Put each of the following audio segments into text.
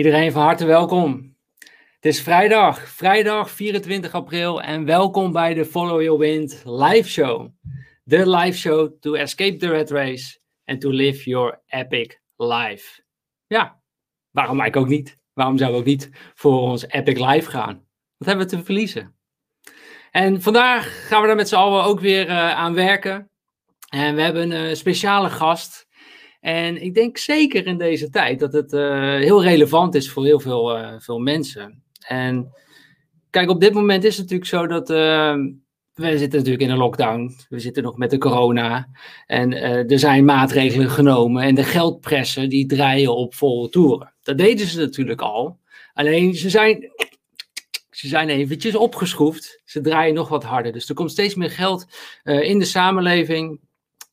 Iedereen van harte welkom. Het is vrijdag, vrijdag 24 april en welkom bij de Follow Your Wind live show. De live show to escape the red race and to live your epic life. Ja, waarom eigenlijk ook niet? Waarom zouden we ook niet voor ons epic life gaan? Wat hebben we te verliezen? En vandaag gaan we er met z'n allen ook weer uh, aan werken. En we hebben een uh, speciale gast. En ik denk zeker in deze tijd dat het uh, heel relevant is voor heel veel, uh, veel mensen. En kijk, op dit moment is het natuurlijk zo dat. Uh, we zitten natuurlijk in een lockdown. We zitten nog met de corona. En er zijn maatregelen genomen. En de geldpressen die draaien op volle toeren. Dat deden ze natuurlijk al. Alleen ze zijn. Ze zijn eventjes opgeschroefd. Ze draaien nog wat harder. Dus er komt steeds meer geld in de samenleving.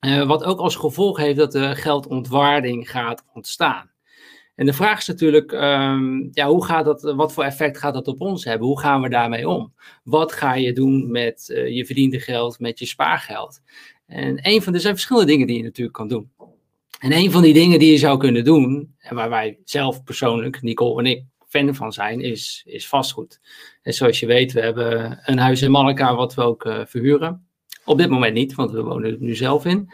Uh, wat ook als gevolg heeft dat er geldontwaarding gaat ontstaan. En de vraag is natuurlijk, um, ja, hoe gaat dat, wat voor effect gaat dat op ons hebben? Hoe gaan we daarmee om? Wat ga je doen met uh, je verdiende geld, met je spaargeld? En een van, er zijn verschillende dingen die je natuurlijk kan doen. En een van die dingen die je zou kunnen doen, en waar wij zelf persoonlijk, Nicole en ik, fan van zijn, is, is vastgoed. En zoals je weet, we hebben een huis in Malaga wat we ook uh, verhuren. Op dit moment niet, want we wonen er nu zelf in.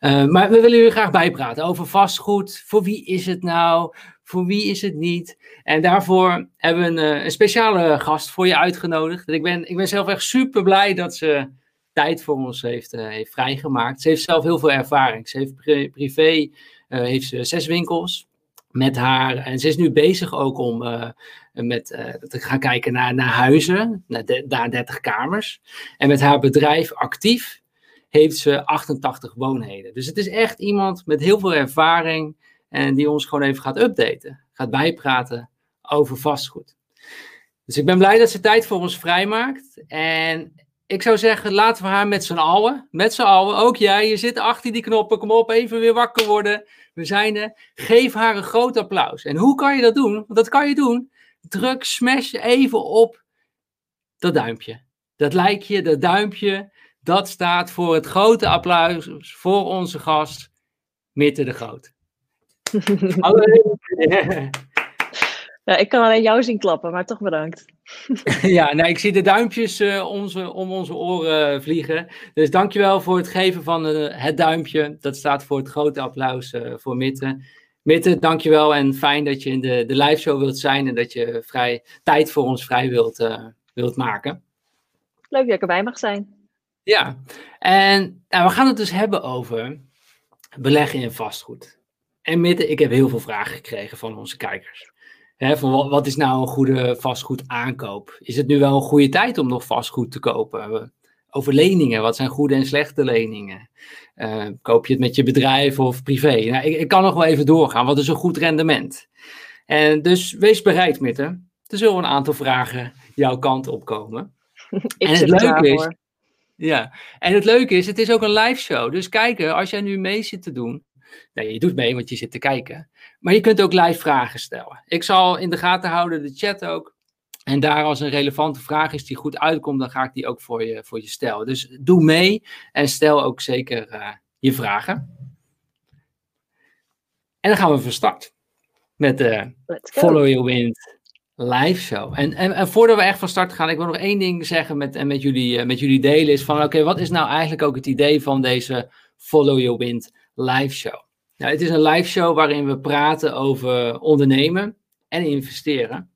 Uh, maar we willen jullie graag bijpraten over vastgoed. Voor wie is het nou? Voor wie is het niet? En daarvoor hebben we een, een speciale gast voor je uitgenodigd. Ik ben, ik ben zelf echt super blij dat ze tijd voor ons heeft, uh, heeft vrijgemaakt. Ze heeft zelf heel veel ervaring. Ze heeft pri privé heeft ze zes winkels met haar. En ze is nu bezig ook om met, te gaan kijken naar, naar huizen, naar, de, naar 30 kamers. En met haar bedrijf actief heeft ze 88 woonheden. Dus het is echt iemand met heel veel ervaring en die ons gewoon even gaat updaten, gaat bijpraten over vastgoed. Dus ik ben blij dat ze tijd voor ons vrijmaakt. En ik zou zeggen, laten we haar met z'n allen, met z'n allen, ook jij, je zit achter die knoppen, kom op, even weer wakker worden. We zijn er. Geef haar een groot applaus. En hoe kan je dat doen? Want dat kan je doen. Druk, smash even op dat duimpje. Dat lijkje, dat duimpje, dat staat voor het grote applaus voor onze gast, Mitte de Groot. Hallo. Ja, ik kan alleen jou zien klappen, maar toch bedankt. ja, nou, ik zie de duimpjes uh, onze, om onze oren vliegen. Dus dankjewel voor het geven van uh, het duimpje. Dat staat voor het grote applaus uh, voor Mitte. Mitte, dankjewel en fijn dat je in de, de live show wilt zijn en dat je vrij, tijd voor ons vrij wilt, wilt maken. Leuk dat ik erbij mag zijn. Ja, en nou, we gaan het dus hebben over beleggen in vastgoed. En Mitte, ik heb heel veel vragen gekregen van onze kijkers. Hè, van wat, wat, is nou een goede vastgoed aankoop? Is het nu wel een goede tijd om nog vastgoed te kopen? Over leningen, wat zijn goede en slechte leningen? Uh, koop je het met je bedrijf of privé? Nou, ik, ik, kan nog wel even doorgaan. Wat is een goed rendement? En dus wees bereid, Mitte. Er zullen een aantal vragen jouw kant op komen. en het leuke is. Ja, en het leuke is, het is ook een live show. Dus kijken, als jij nu mee zit te doen, Nee, je doet mee, want je zit te kijken. Maar je kunt ook live vragen stellen. Ik zal in de gaten houden de chat ook. En daar als een relevante vraag is die goed uitkomt, dan ga ik die ook voor je, voor je stellen. Dus doe mee en stel ook zeker uh, je vragen. En dan gaan we van start met de Follow Your Wind live show. En, en, en, voordat we echt van start gaan, ik wil nog één ding zeggen met, en met jullie, uh, met jullie delen. Is van oké, wat is nou eigenlijk ook het idee van deze Follow Your Wind live show? Nou, het is een live show waarin we praten over ondernemen en investeren.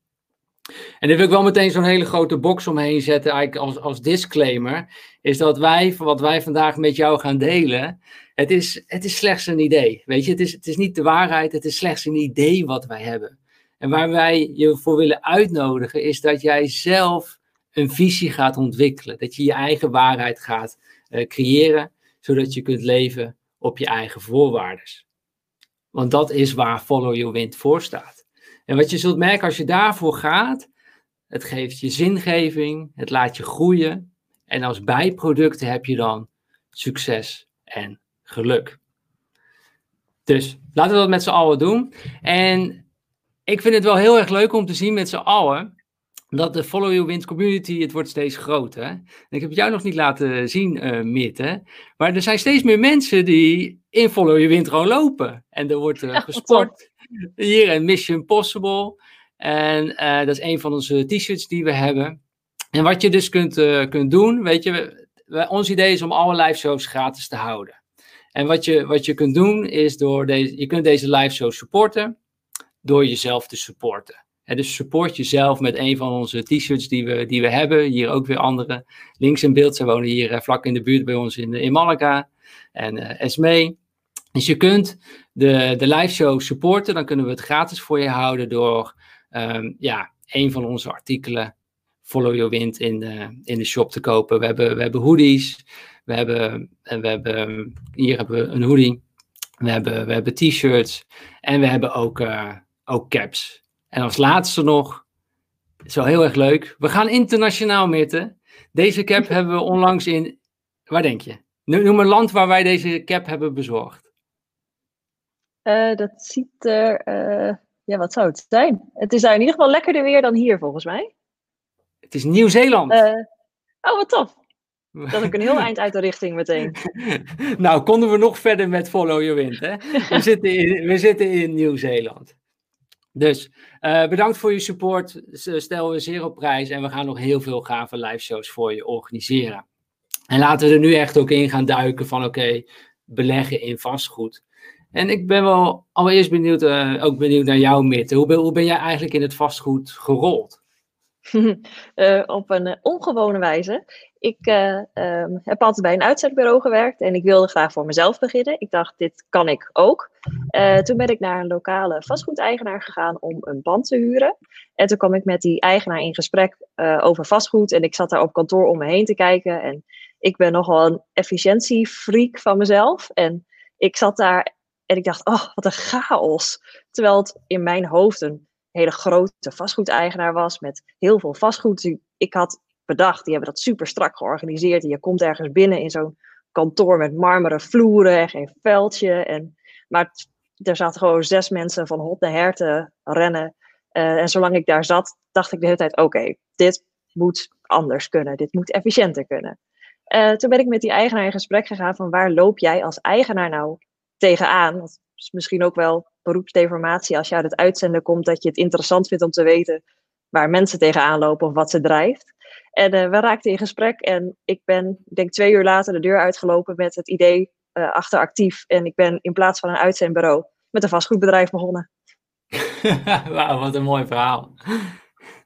En daar wil ik wel meteen zo'n hele grote box omheen zetten, eigenlijk als, als disclaimer. Is dat wij, wat wij vandaag met jou gaan delen, het is, het is slechts een idee. Weet je, het is, het is niet de waarheid, het is slechts een idee wat wij hebben. En waar wij je voor willen uitnodigen, is dat jij zelf een visie gaat ontwikkelen. Dat je je eigen waarheid gaat uh, creëren, zodat je kunt leven op je eigen voorwaarden. Want dat is waar Follow Your Wind voor staat. En wat je zult merken als je daarvoor gaat, het geeft je zingeving, het laat je groeien. En als bijproduct heb je dan succes en geluk. Dus laten we dat met z'n allen doen. En ik vind het wel heel erg leuk om te zien met z'n allen dat de Follow Your Wind community, het wordt steeds groter. En ik heb jou nog niet laten zien, uh, Mitte. Maar er zijn steeds meer mensen die in Follow Your Wind gewoon lopen. En er wordt uh, gesport. Hier in Mission Possible. En dat is een van onze t-shirts die we hebben. En wat je dus kunt, kunt doen, weet je, ons idee is om alle live shows gratis te houden. En wat je, wat je kunt doen is door deze, je kunt deze live show supporten door jezelf te supporten. En dus support jezelf met een van onze t-shirts die we, die we hebben. Hier ook weer andere. Links in beeld, ze wonen hier uh, vlak in de buurt bij ons in, in Malaga. En uh, Esmee. Dus je kunt de, de live show supporten. Dan kunnen we het gratis voor je houden door um, ja, een van onze artikelen Follow Your Wind in de, in de shop te kopen. We hebben, we hebben hoodies. We hebben, we hebben, hier hebben we een hoodie. We hebben, we hebben t-shirts. En we hebben ook, uh, ook caps. En als laatste nog, zo heel erg leuk. We gaan internationaal mitten. Deze cap hebben we onlangs in, waar denk je? Noem een land waar wij deze cap hebben bezorgd. Uh, dat ziet er, uh, ja wat zou het zijn? Het is daar in ieder geval lekkerder weer dan hier volgens mij. Het is Nieuw-Zeeland. Uh, oh, wat tof. Dat ik een heel eind uit de richting meteen. nou, konden we nog verder met Follow Your Wind, hè? We zitten in, we zitten in Nieuw-Zeeland. Dus uh, bedankt voor je support. Stel we zeer op prijs. En we gaan nog heel veel gave live shows voor je organiseren. En laten we er nu echt ook in gaan duiken van oké, beleggen in vastgoed. En ik ben wel allereerst benieuwd, uh, ook benieuwd naar jou, Mitte. Hoe ben, hoe ben jij eigenlijk in het vastgoed gerold? uh, op een ongewone wijze. Ik um, heb altijd bij een uitzendbureau gewerkt en ik wilde graag voor mezelf beginnen. Ik dacht, dit kan ik ook. Toen ben ik naar een lokale vastgoedeigenaar gegaan om een pand te huren. En toen kwam ik met die eigenaar in gesprek over vastgoed. En ik zat daar op kantoor om me heen te kijken. En ik ben nogal een efficiëntiefreak van mezelf. En ik zat daar en ik dacht, oh, wat een chaos. Terwijl het in mijn hoofd een hele grote vastgoedeigenaar was met heel veel vastgoed. Ik had bedacht, die hebben dat super strak georganiseerd. En je komt ergens binnen in zo'n kantoor met marmeren vloeren en geen veldje. En, maar er zaten gewoon zes mensen van hot naar her te rennen. Uh, en zolang ik daar zat, dacht ik de hele tijd: oké, dit moet anders kunnen. Dit moet efficiënter kunnen. Uh, toen ben ik met die eigenaar in gesprek gegaan van waar loop jij als eigenaar nou tegenaan? Dat is misschien ook wel beroepsdeformatie als je uit het uitzenden komt, dat je het interessant vindt om te weten waar mensen tegenaan lopen of wat ze drijft. En uh, we raakten in gesprek en ik ben, ik denk twee uur later de deur uitgelopen met het idee uh, achter actief. En ik ben in plaats van een uitzendbureau met een vastgoedbedrijf begonnen. Wauw, wat een mooi verhaal.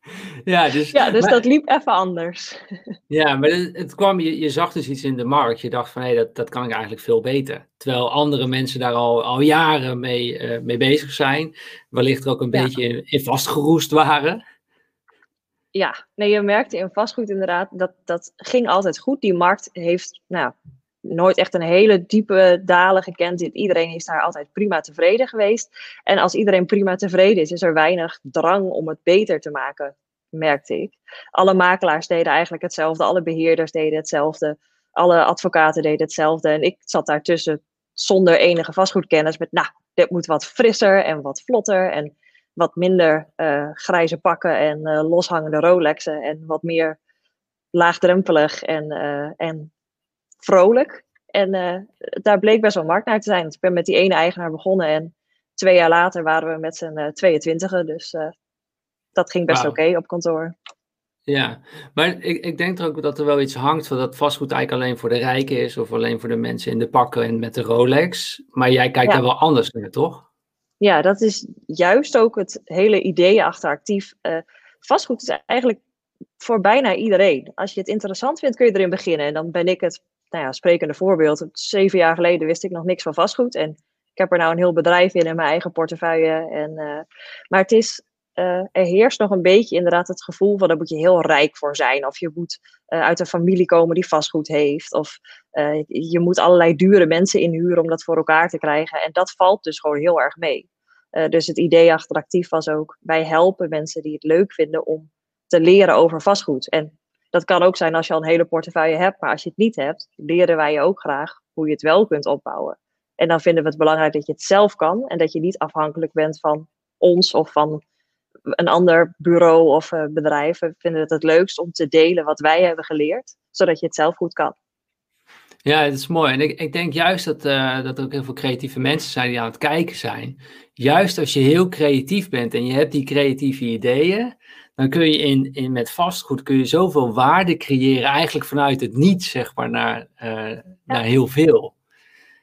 ja, dus, ja, dus dat liep even anders. ja, maar het, het, kwam, je, je zag dus iets in de markt. Je dacht van, hé, hey, dat, dat kan ik eigenlijk veel beter. Terwijl andere mensen daar al, al jaren mee, uh, mee bezig zijn. Wellicht er ook een ja. beetje in, in vastgeroest waren ja, nee, je merkte in vastgoed inderdaad, dat, dat ging altijd goed. Die markt heeft nou, nooit echt een hele diepe dalen gekend. Iedereen is daar altijd prima tevreden geweest. En als iedereen prima tevreden is, is er weinig drang om het beter te maken, merkte ik. Alle makelaars deden eigenlijk hetzelfde, alle beheerders deden hetzelfde, alle advocaten deden hetzelfde. En ik zat daartussen zonder enige vastgoedkennis met, nou, dit moet wat frisser en wat vlotter en wat minder uh, grijze pakken en uh, loshangende Rolexen en wat meer laagdrempelig en, uh, en vrolijk. En daar bleek best wel markt naar te zijn. Dus ik ben met die ene eigenaar begonnen en twee jaar later waren we met z'n 22 Dus dat ging best wow. oké okay op kantoor. Ja, maar ik, ik denk er ook dat er wel iets hangt van dat vastgoed eigenlijk alleen voor de rijken is of alleen voor de mensen in de pakken en met de Rolex. Maar jij kijkt ja. daar wel anders naar, toch? ja, dat is juist ook het hele idee achter actief. Uh, vastgoed is eigenlijk voor bijna iedereen. Als je het interessant vindt, kun je erin beginnen. En dan ben ik het nou ja, sprekende voorbeeld. Zeven jaar geleden wist ik nog niks van vastgoed. En ik heb er nou een heel bedrijf in en mijn eigen portefeuille. En, uh, maar het is, uh, er heerst nog een beetje inderdaad het gevoel van daar moet je heel rijk voor zijn. Of je moet uh, uit een familie komen die vastgoed heeft. Of je moet allerlei dure mensen inhuren om dat voor elkaar te krijgen. En dat valt dus gewoon heel erg mee. Dus het idee achter actief was ook, wij helpen mensen die het leuk vinden om te leren over vastgoed. En dat kan ook zijn als je al een hele portefeuille hebt, maar als je het niet hebt, leren wij je ook graag hoe je het wel kunt opbouwen. En dan vinden we het belangrijk dat je het zelf kan en dat je niet afhankelijk bent van ons of van een ander bureau of uh, bedrijf. We vinden het het leukst om te delen wat wij hebben geleerd, zodat je het zelf goed kan. Ja, het is mooi. En ik, ik denk juist dat, uh, dat er ook heel veel creatieve mensen zijn die aan het kijken zijn. Juist als je heel creatief bent en je hebt die creatieve ideeën, dan kun je in, in, met vastgoed kun je zoveel waarde creëren, eigenlijk vanuit het niets, zeg maar, naar, uh, naar heel veel.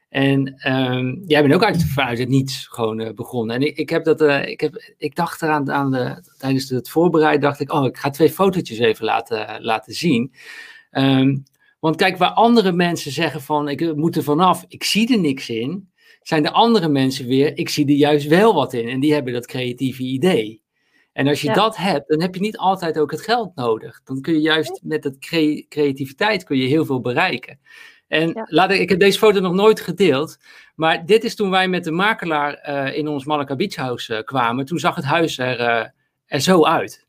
En um, jij bent ook eigenlijk vanuit het niets gewoon uh, begonnen. En ik, ik, heb dat, uh, ik, heb, ik dacht eraan aan de, tijdens het voorbereiden, dacht ik, oh, ik ga twee fotootjes even laten, laten zien. Um, want kijk, waar andere mensen zeggen van, ik moet er vanaf, ik zie er niks in, zijn de andere mensen weer, ik zie er juist wel wat in. En die hebben dat creatieve idee. En als je ja. dat hebt, dan heb je niet altijd ook het geld nodig. Dan kun je juist met dat cre creativiteit kun je heel veel bereiken. En ja. laat ik, ik heb deze foto nog nooit gedeeld, maar dit is toen wij met de makelaar uh, in ons Malaka Beach House uh, kwamen. Toen zag het huis er, uh, er zo uit.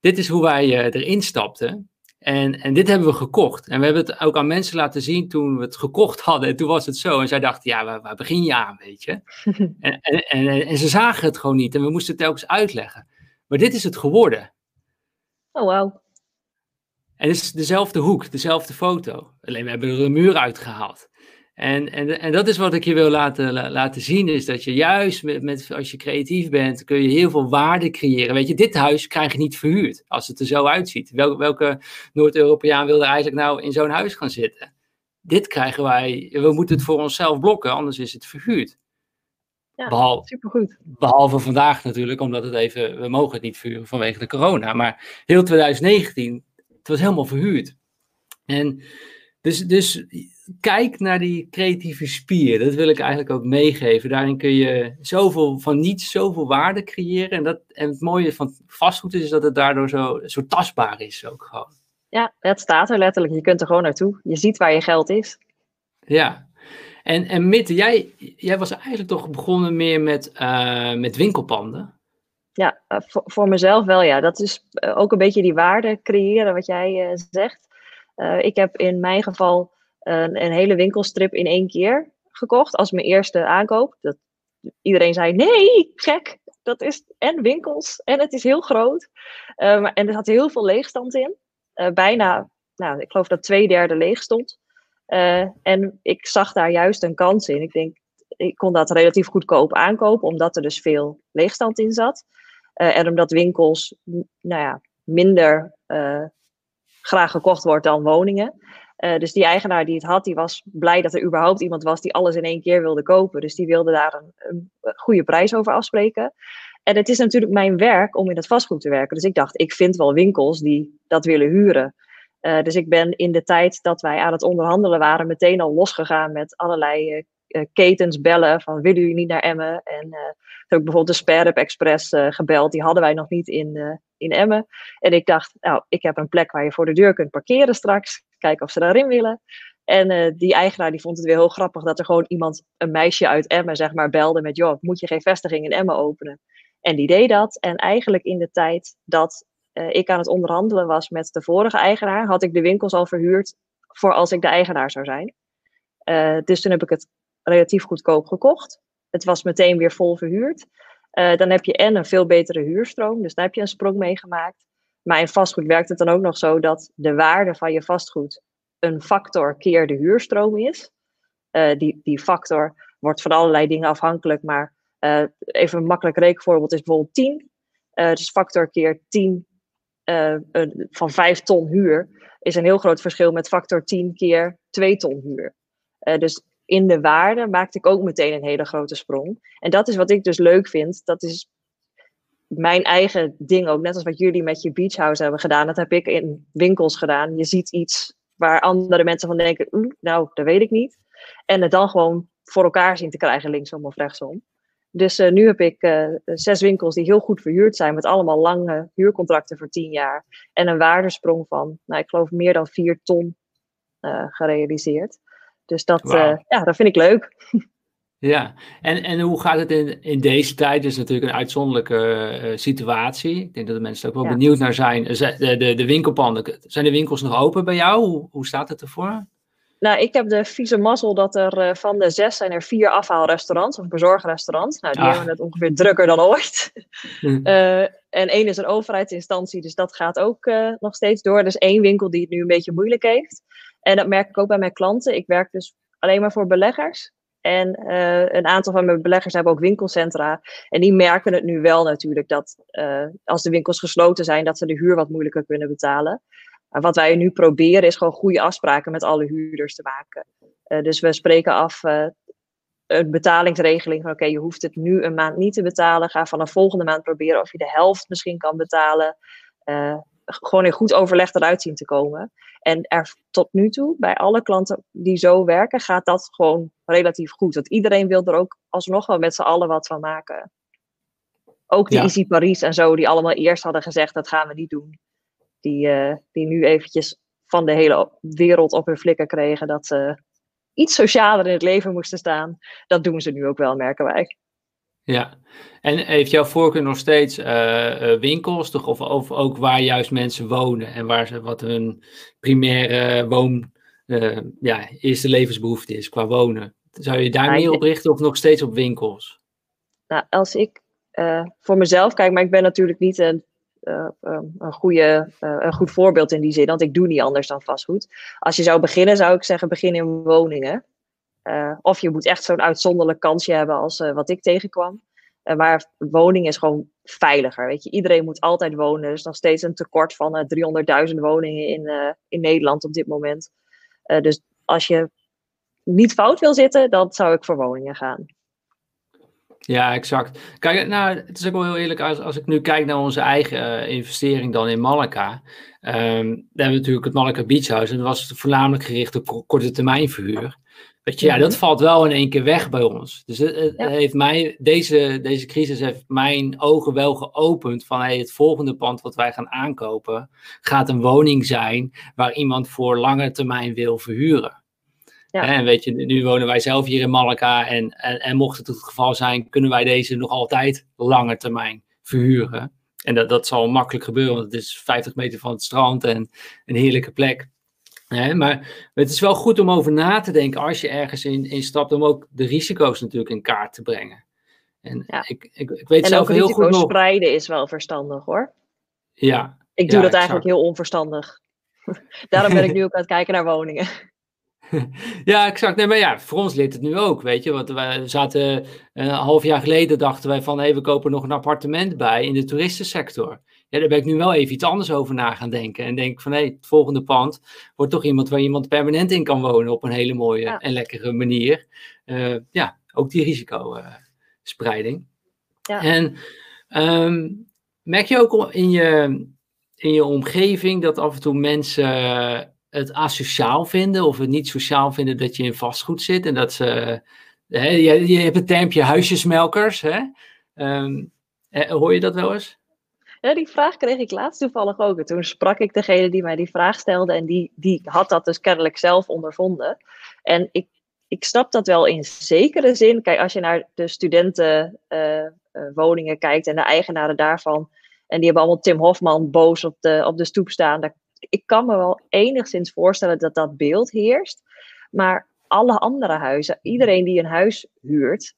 Dit is hoe wij erin stapten. En, en dit hebben we gekocht. En we hebben het ook aan mensen laten zien toen we het gekocht hadden. En toen was het zo. En zij dachten, ja, waar, waar begin je aan, weet je? en, en, en, en, ze zagen het gewoon niet. En we moesten het telkens uitleggen. Maar dit is het geworden. Oh, wauw. En het is dezelfde hoek, dezelfde foto. Alleen we hebben er een muur uitgehaald. En, en, en dat is wat ik je wil laten, laten zien, is dat je juist met, met, als je creatief bent, kun je heel veel waarde creëren. Weet je, dit huis krijg je niet verhuurd, als het er zo uitziet. Wel, welke Noord-Europeaan wil er eigenlijk nou in zo'n huis gaan zitten? Dit krijgen wij, we moeten het voor onszelf blokken, anders is het verhuurd. Ja, behalve, supergoed. Behalve vandaag natuurlijk, omdat het even, we mogen het niet verhuren vanwege de corona. Maar heel 2019, het was helemaal verhuurd. En dus, dus kijk naar die creatieve spier. Dat wil ik eigenlijk ook meegeven. Daarin kun je zoveel van niets, zoveel waarde creëren. En, dat, en het mooie van vastgoed is dat het daardoor zo, zo tastbaar is ook gewoon. Ja, het staat er letterlijk. Je kunt er gewoon naartoe. Je ziet waar je geld is. Ja. En, en Mitte, jij, jij was eigenlijk toch begonnen meer met, uh, met winkelpanden? Ja, uh, voor, voor mezelf wel ja. Dat is uh, ook een beetje die waarde creëren wat jij zegt. ik heb in mijn geval een, een, hele winkelstrip in één keer gekocht als mijn eerste aankoop. Dat, iedereen zei: nee, gek. Dat is en winkels en het is heel groot. Uh, en er zat heel veel leegstand in. Bijna, nou, ik geloof dat twee derde leeg stond. Uh, en ik zag daar juist een kans in. Ik denk, ik kon dat relatief goedkoop aankopen, omdat er dus veel leegstand in zat. en omdat winkels, nou ja, minder graag gekocht wordt dan woningen. Dus die eigenaar die het had, die was blij dat er überhaupt iemand was die alles in één keer wilde kopen. Dus die wilde daar een, een, goede prijs over afspreken. En het is natuurlijk mijn werk om in het vastgoed te werken. Dus ik dacht, ik vind wel winkels die dat willen huren. Uh, dus ik ben in de tijd dat wij aan het onderhandelen waren, meteen al losgegaan met allerlei uh, ketens bellen van willen jullie niet naar Emmen? En uh, ik bijvoorbeeld de Sperp Express gebeld, die hadden wij nog niet in, in Emmen. En ik dacht, nou, ik heb een plek waar je voor de deur kunt parkeren straks kijken of ze daarin willen. En die eigenaar die vond het weer heel grappig dat er gewoon iemand, een meisje uit Emmen, zeg maar, belde met: joh, moet je geen vestiging in Emmen openen? En die deed dat. En eigenlijk in de tijd dat uh, ik aan het onderhandelen was met de vorige eigenaar, had ik de winkels al verhuurd voor als ik de eigenaar zou zijn. Uh, dus toen heb ik het relatief goedkoop gekocht. Het was meteen weer vol verhuurd. dan heb je en een veel betere huurstroom, dus daar heb je een sprong mee gemaakt. Maar in vastgoed werkt het dan ook nog zo dat de waarde van je vastgoed een factor keer de huurstroom is. Die, die factor wordt van allerlei dingen afhankelijk, maar even een makkelijk rekenvoorbeeld is bijvoorbeeld 10. Uh, eh, dus factor keer 10 van 5 ton huur is een heel groot verschil met factor 10 keer 2 ton huur. dus in de waarde maakte ik ook meteen een hele grote sprong. En dat is wat ik dus leuk vind. Dat is mijn eigen ding ook, net als wat jullie met je beachhouse hebben gedaan, dat heb ik in winkels gedaan. Je ziet iets waar andere mensen van denken, nou, dat weet ik niet. En het dan gewoon voor elkaar zien te krijgen, linksom of rechtsom. Dus uh, nu heb ik uh, zes winkels die heel goed verhuurd zijn, met allemaal lange huurcontracten voor tien jaar. En een waardesprong van, nou, ik geloof meer dan vier ton uh, gerealiseerd. Dus dat, wow. ja, dat vind ik leuk. Ja, en, en hoe gaat het in, in deze tijd? Het is natuurlijk een uitzonderlijke situatie. Ik denk dat de mensen er ook wel ja. benieuwd naar zijn. De, de, de winkelpanden, zijn de winkels nog open bij jou? Hoe, hoe staat het ervoor? Nou, ik heb de vieze mazzel dat er uh, van de zes zijn er vier afhaalrestaurants of bezorgrestaurants. Nou, die ah. hebben het ongeveer drukker dan ooit. Hm. uh, en één is een overheidsinstantie, dus dat gaat ook nog steeds door. Er is één winkel die het nu een beetje moeilijk heeft. En dat merk ik ook bij mijn klanten. Ik werk dus alleen maar voor beleggers. En een aantal van mijn beleggers hebben ook winkelcentra. En die merken het nu wel natuurlijk dat als de winkels gesloten zijn, dat ze de huur wat moeilijker kunnen betalen. Wat wij nu proberen is gewoon goede afspraken met alle huurders te maken. Uh, dus we spreken af een betalingsregeling van oké, okay, je hoeft het nu een maand niet te betalen. Ga vanaf volgende maand proberen of je de helft misschien kan betalen. gewoon in goed overleg eruit zien te komen. En er tot nu toe, bij alle klanten die zo werken, gaat dat gewoon relatief goed. Want iedereen wil er ook alsnog wel met z'n allen wat van maken. Ook die ja. Easy Paris en zo, die allemaal eerst hadden gezegd, dat gaan we niet doen. Die, uh, die nu eventjes van de hele wereld op hun flikker kregen dat ze iets socialer in het leven moesten staan. Dat doen ze nu ook wel, merken wij. Ja, en heeft jouw voorkeur nog steeds uh, winkels, toch? Of, of, ook waar juist mensen wonen en waar ze, wat hun primaire woon, uh, ja, eerste levensbehoefte is qua wonen? Zou je daar meer op richten of nog steeds op winkels? Nou, als ik voor mezelf kijk, maar ik ben natuurlijk niet een, een, goede, een goed voorbeeld in die zin, want ik doe niet anders dan vastgoed. Als je zou beginnen, zou ik zeggen, begin in woningen. Uh, of je moet echt zo'n uitzonderlijk kansje hebben als wat ik tegenkwam. Maar woning is gewoon veiliger. Weet je? Iedereen moet altijd wonen. Er is nog steeds een tekort van 300.000 woningen in, in Nederland op dit moment. dus als je niet fout wil zitten, dan zou ik voor woningen gaan. Ja, exact. Kijk, nou, het is ook wel heel eerlijk, als, als ik nu kijk naar onze eigen investering dan in Malaga. Um, daar hebben we natuurlijk het Malaga Beach House en dat was voornamelijk gericht op korte termijn verhuur. Weet je, ja, dat valt wel in één keer weg bij ons. Dus het, heeft mij, deze, deze crisis heeft mijn ogen wel geopend van hey, het volgende pand wat wij gaan aankopen gaat een woning zijn waar iemand voor lange termijn wil verhuren. Ja. En weet je, nu wonen wij zelf hier in Malaga en, en, en mocht het het geval zijn, kunnen wij deze nog altijd lange termijn verhuren. En dat, dat zal makkelijk gebeuren, want het is 50 meter van het strand en een heerlijke plek maar het is wel goed om over na te denken als je ergens in, in stapt, om ook de risico's natuurlijk in kaart te brengen. En ja. ik, ik, ik weet en zelf heel goed nog... spreiden is wel verstandig hoor. Ja. Ik doe ja, dat eigenlijk heel onverstandig. Daarom ben ik nu ook aan het kijken naar woningen. Ja, exact. Nee, maar ja, voor ons leert het nu ook, weet je. Want we zaten een half jaar geleden, dachten wij van, hé, hey, we kopen nog een appartement bij in de toeristensector ja, daar ben ik nu wel even iets anders over na gaan denken. En denk van hé, hey, het volgende pand wordt toch iemand waar iemand permanent in kan wonen op een hele mooie en lekkere manier. Uh, ja, ook die risicospreiding. ja. En um, merk je ook in je, in je omgeving dat af en toe mensen het asociaal vinden of het niet sociaal vinden dat je in vastgoed zit en dat ze. Hè, je, je hebt het termpje huisjesmelkers. Hè? Um, hoor je dat wel eens? Ja, die vraag kreeg ik laatst toevallig ook. En toen sprak ik degene die mij die vraag stelde en die, die had dat dus kennelijk zelf ondervonden. En ik, ik snap dat wel in zekere zin. Kijk, als je naar de studentenwoningen uh, uh, kijkt en de eigenaren daarvan. En die hebben allemaal Tim Hofman boos op de, op de stoep staan. Daar, ik kan me wel enigszins voorstellen dat dat beeld heerst. Maar alle andere huizen, iedereen die een huis huurt,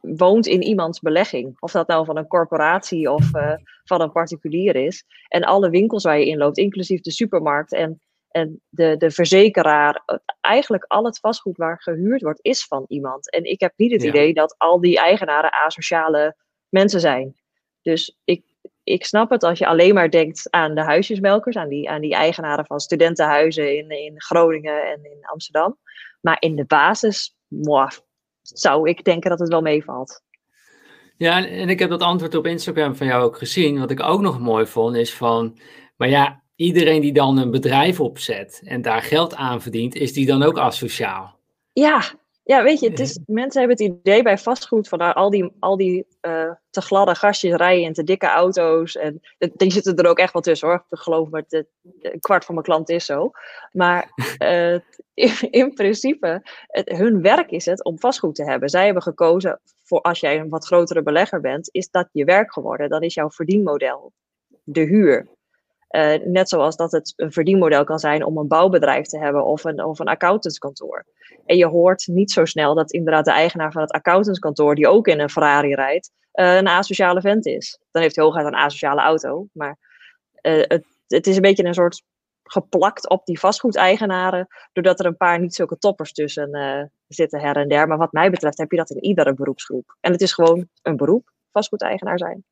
woont in iemands belegging. Of dat nou van een corporatie of uh, van een particulier is. En alle winkels waar je in loopt, inclusief de supermarkt en, en de, de verzekeraar. Eigenlijk al het vastgoed waar gehuurd wordt, is van iemand. En ik heb niet het ja. idee dat al die eigenaren asociale mensen zijn. Dus ik, ik snap het als je alleen maar denkt aan de huisjesmelkers, aan die, aan die eigenaren van studentenhuizen in, in Groningen en in Amsterdam. Maar in de basis, zou ik denken dat het wel meevalt. Ja, en ik heb dat antwoord op Instagram van jou ook gezien. Wat ik ook nog mooi vond, is van, maar ja, iedereen die dan een bedrijf opzet en daar geld aan verdient, is die dan ook asociaal? Ja, ja, weet je, het is, mensen hebben het idee bij vastgoed van nou, al die, al die uh, te gladde gastjes rijden in te dikke auto's. En die zitten er ook echt wel tussen hoor. Ik geloof me, de, een kwart van mijn klanten is zo. Maar uh, in, in, principe, het, hun werk is het om vastgoed te hebben. Zij hebben gekozen voor als jij een wat grotere belegger bent, is dat je werk geworden. Dan is jouw verdienmodel de huur. Uh, net zoals dat het een verdienmodel kan zijn om een bouwbedrijf te hebben of een, of een accountantskantoor. En je hoort niet zo snel dat inderdaad de eigenaar van het accountantskantoor, die ook in een Ferrari rijdt, uh, een asociale vent is. Dan heeft hij hooguit een asociale auto. Maar uh, het, het is een beetje een soort geplakt op die vastgoedeigenaren, doordat er een paar niet zulke toppers tussen zitten her en der. Maar wat mij betreft heb je dat in iedere beroepsgroep. En het is gewoon een beroep, vastgoedeigenaar zijn.